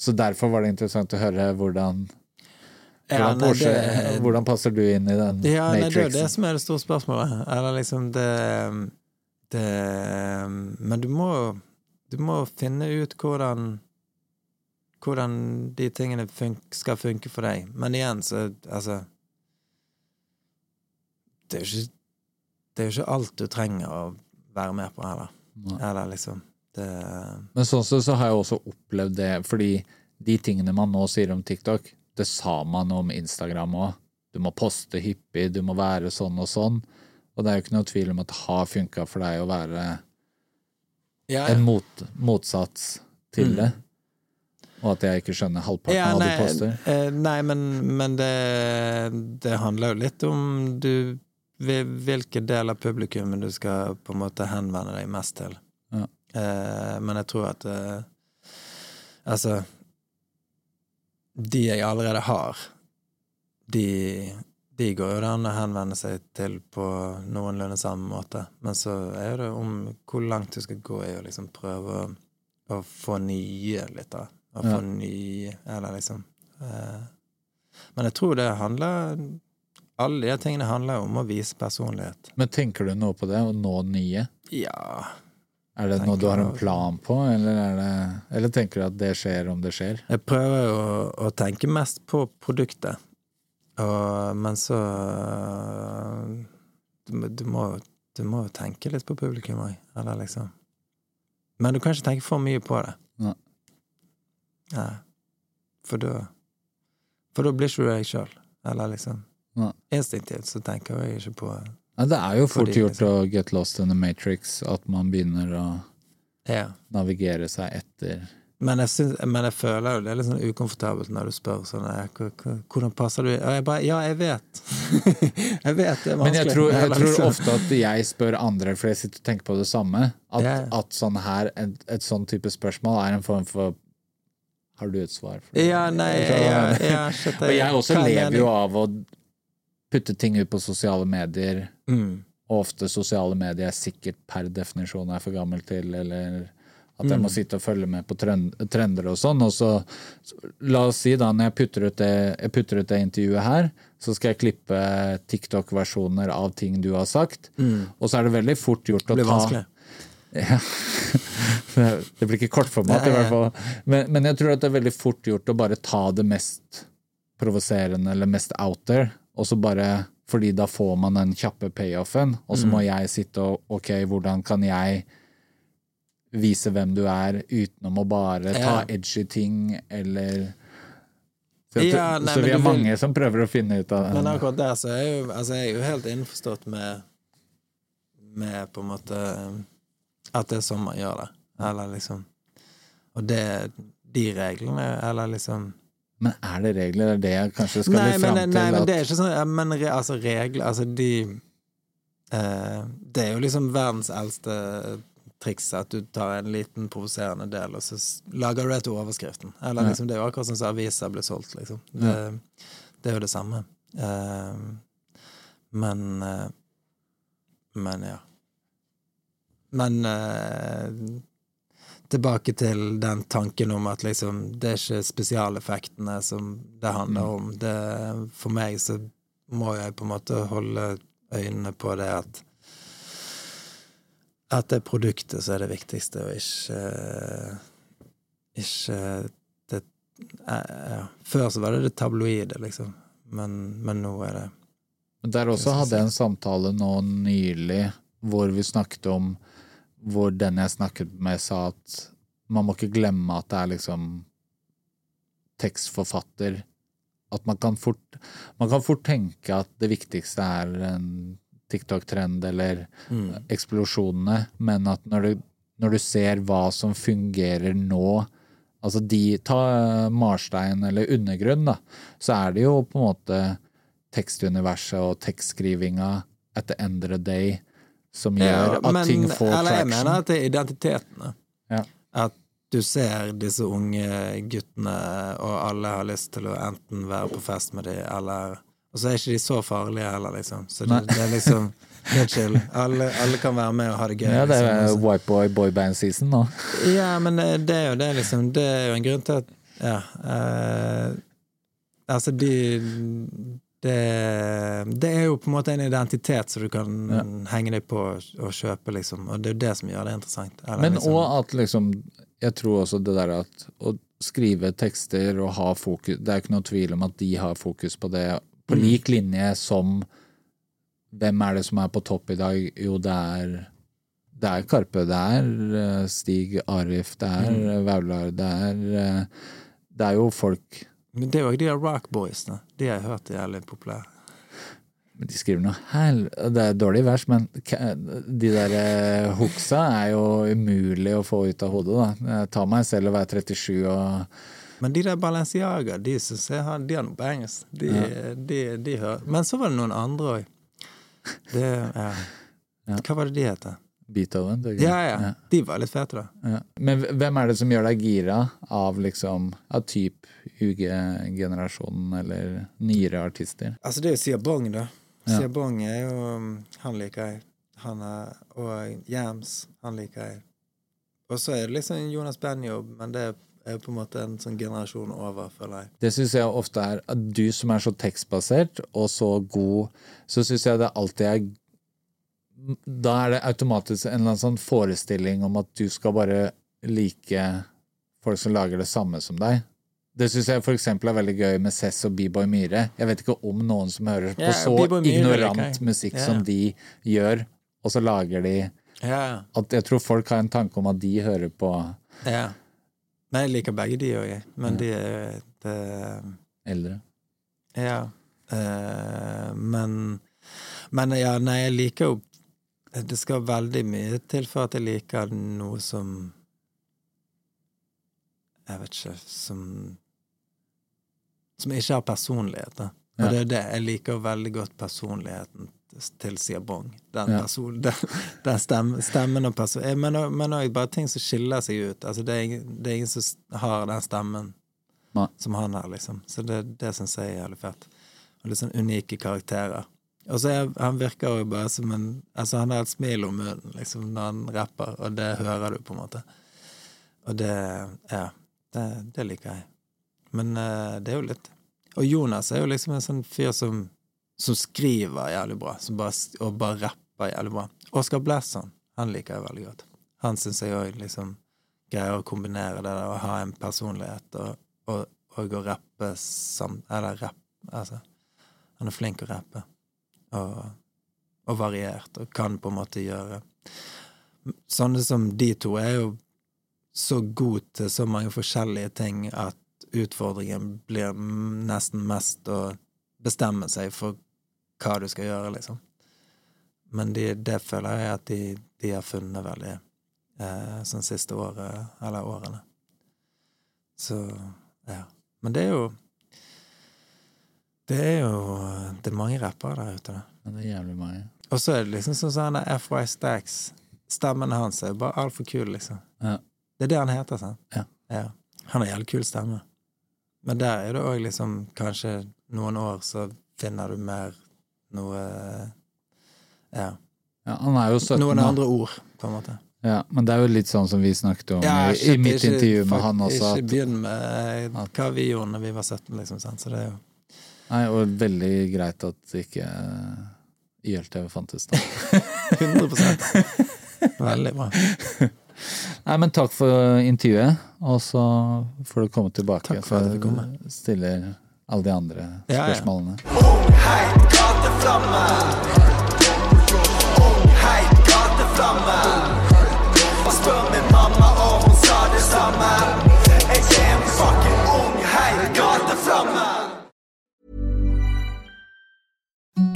Så derfor var det interessant å høre hvordan hvordan, nei, Porsche, det- hvordan passer du inn i den Ja, nei, det er det som er det store spørsmålet. Eller liksom det, det Men du må Du må finne ut hvordan Hvordan de tingene fun skal funke for deg. Men igjen, så altså Det er jo ikke Det er jo ikke alt du trenger å være med på heller. Eller liksom det, Men sånn sett så har jeg også opplevd det, fordi de tingene man nå sier om TikTok, det sa man om Instagram òg. Du må poste hyppig, du må være sånn og sånn. Og det er jo ikke noe tvil om at det har funka for deg å være Ja, ja. en mot, motsats til Mm. det. Og at jeg ikke skjønner halvparten Ja, av det du poster. eh, nei, men, men det, det handler jo litt om du Hvilken del av publikummet du skal på en måte henvende deg mest til. Ja. Eh, men jeg tror at eh, Altså De jeg allerede har, de, de går jo det an å henvende seg til på noenlunde samme måte. Men så er det om hvor langt du skal gå i å liksom prøve å, å få nye da. Å Ja. få nye Eller liksom eh, Men jeg tror det handler Alle de tingene handler om å vise personlighet. Men tenker du noe på det, å nå nye? Ja Er det noe du har en plan på, eller, er det, eller tenker du at det skjer om det skjer? Jeg prøver å, å tenke mest på produktet, og, men så du, du, må, du må tenke litt på publikum òg, eller liksom Men du kan ikke tenke for mye på det. Nei. Nei. For da For da blir ikke du deg sjøl, eller liksom Nei. Instinktivt så tenker jeg ikke på Ja, det er jo fort Fordi, gjort liksom- å get lost in the matrix, at man begynner å Ja. navigere seg etter Men jeg, synes, men jeg føler jo det er litt sånn ukomfortabelt når du spør sånn eh, "Hvor- hvor- Hvordan passer du? Og jeg bare Ja, jeg vet. jeg vet det er vanskelig. Men jeg tror, jeg tror ofte at jeg spør andre, for jeg sitter og tenker på det samme, at, ja. at sånn her, et, et sånn type spørsmål er en form for Har du et svar? For det? Ja, nei, ja, ja, ja, Og jeg også lever jo av å putte ting ut på sosiale medier, Mm. og ofte sosiale medier er sikkert per definisjon er for gammel til, eller at jeg må Mm. sitte og følge med på trend, trender og sånn. Og så, la oss si da, når jeg putter ut det, putter ut det intervjuet her, så skal jeg klippe TikTok-versjoner av ting du har sagt, og så er det veldig fort gjort å Mm. Det blir ta ja. Det blir ikke kortformat, i hvert fall. Men, men jeg tror at det er veldig fort gjort å bare ta det mest provoserende eller mest out there, og så bare Fordi da får man den kjappe payoffen, og så må Mm. jeg sitte og Ok, hvordan kan jeg vise hvem du er, utenom å bare ta Ja. edgy ting, eller Så, jeg Ja, nei, så vi er vil- mange som prøver å finne ut av det. Men akkurat der så er jeg jo Altså, jeg er jo helt innforstått med Med på en måte At det er sånn man gjør det. Eller liksom Og det De reglene, eller liksom Men er det regler? Det er det jeg kanskje skal Nei, litt fram til? nei, men det er ikke sånn Men re, altså, regler Altså, de eh, Det er jo liksom verdens eldste triks at du tar en liten provoserende del, og så lager du det til overskriften. Eller Ja. liksom, det er jo akkurat sånn som aviser blir solgt, liksom. Det, det er jo det samme. Eh, men eh, Men ja. Men eh, tilbake til den tanken om at liksom det er ikke spesialeffektene som det handler Mm. om. Det, for meg så må jeg på en måte holde øynene på det at at det er produktet som er det viktigste, og ikke ikke det eh, ja. Før så var det det tabloide, liksom, men, men nå er det Der også hadde jeg en samtale nå nylig hvor vi snakket om Hvor den jeg snakket med, sa at man må ikke glemme at det er liksom tekstforfatter. At man kan fort Man kan fort tenke at det viktigste er en TikTok-trend eller Mm. eksplosjonene, men at når du, når du ser hva som fungerer nå Altså de, Ta eh, Marstein eller Undergrunn, da. Så er det jo på en måte tekstuniverset og tekstskrivinga at the end of the day som gjør at men, ting får eller jeg traction. mener at det er identitetene. Ja. At du ser disse unge guttene, og alle har lyst til å enten være på fest med dem, eller Og så er ikke de så farlige heller, liksom. Så det, det er liksom Det er chill. Alle, alle kan være med og ha det gøy. Ja, det er liksom. White Boy boyband season nå. Ja, men det, det er jo det, liksom. Det er jo en grunn til at Ja. Eh, altså, de det, det er jo på en måte en identitet som du kan henge deg på og kjøpe, liksom. Og det er jo det som gjør det interessant. Eller Men liksom- at liksom Jeg tror også det der at å skrive tekster og ha fokus Det er ikke noe tvil om at de har fokus på det på Mm. lik linje som Hvem er det som er på topp i dag? Jo, det er det er Karpe, det er eh, Stig Arif, det er Mm. eh, Vaular, det er eh, Det er jo folk Men det er jo de der rock Boysene. De har jeg hørt er jævlig populære. Men de skriver noe hel... Det er dårlig vers, men de der eh, hooksa er jo umulig å få ut av hodet, da. Jeg tar meg selv og være 37 og Men de der Balenciaga, de syns jeg har, de har noe bangers. De, de, de hører. Men så var det noen andre òg. Det ja. Hva var det de het? Beethoven. gøy. Ja, ja. De var litt fete, da. Ja. Men hvem er det som gjør deg gira av liksom av typ UG-generasjonen eller nyere artister? Altså, det er jo Sia Bong, da. Ja. Sia Bong er jo Han liker jeg. Han er, og Jams, han liker jeg. Og så er det liksom Jonas Benjob, men det er på en måte en sånn generasjon over, føler jeg. Det syns jeg ofte er at du som er så tekstbasert og så god, så syns jeg det alltid er Da er det automatisk en eller annen sånn forestilling om at du skal bare like folk som lager det samme som deg. Det syns jeg eksempel er veldig gøy med Cess og B-Boy Myhre. Jeg vet ikke om noen som hører på så ignorant musikk yeah. som de gjør, og så lager de yeah. At jeg tror folk har en tanke om at de hører på ja. Men jeg liker begge de òg, jeg. Men de er det, eldre. Ja. Uh, men Men ja, nei, jeg liker jo Det skal veldig mye til for at jeg liker noe som Jeg vet ikke Som Som ikke har personlighet, da. Og det er det. Jeg liker veldig godt personligheten til Sia Bong. Den, person, den, den stemmen, stemmen og person... eh, Men òg bare ting som skiller seg ut. Altså, det, er det er ingen som har den stemmen Nei. som han har, liksom. Så det, det syns jeg er jævlig fett. Og litt sånn unike karakterer. Og så er, han virker jo bare som en Altså, han har et smil om munnen, liksom, når han rapper, og det hører du, på en måte. Og det Ja. Det, det liker jeg. Men uh, det er jo litt Og Jonas er jo liksom en sånn fyr som som skriver jævlig bra, bare, og bare rapper jævlig bra. Oscar Blasson, han liker jeg veldig godt. Han syns jeg òg liksom greier å kombinere det der å ha en personlighet og, og, og å rappe sam... Eller rapp, altså. Han er flink å rappe. Og, og variert, og kan på en måte gjøre Sånne som de to er jo så gode til så mange forskjellige ting at utfordringen blir nesten mest å bestemme seg for hva du skal gjøre, liksom. Men de, det føler jeg at de, de har funnet veldig eh, sånn siste året, eller årene. Så ja. Men det er jo Det er jo Det er mange rappere der ute, da. Ja, det er jævlig mange. Og så er det liksom sånn der FY Stacks. Stemmen hans er bare altfor kul, liksom. Ja. Det er det han heter, sant? Ja. Han har jævlig kul stemme. Men der er det òg liksom Kanskje noen år så finner du mer noe Ja. Ja, han er jo 17 Noen da. andre ord, på en måte. Ja, men det er jo litt sånn som vi snakket om Ja, i, ikke- i mitt ikke- intervju med han også. Ikke At, begynn med hva vi gjorde når vi var 17, liksom. Sant? Så det er jo nei, og veldig greit at ikke YLTV fantes da. 100 Veldig bra. Nei, men takk for intervjuet, og så får du komme tilbake. Takk for at du stiller alle de andre Ja, ja. spørsmålene. Spør min mamma om hun sa det samme. Jeg er en fucking ung, heit gateflamme.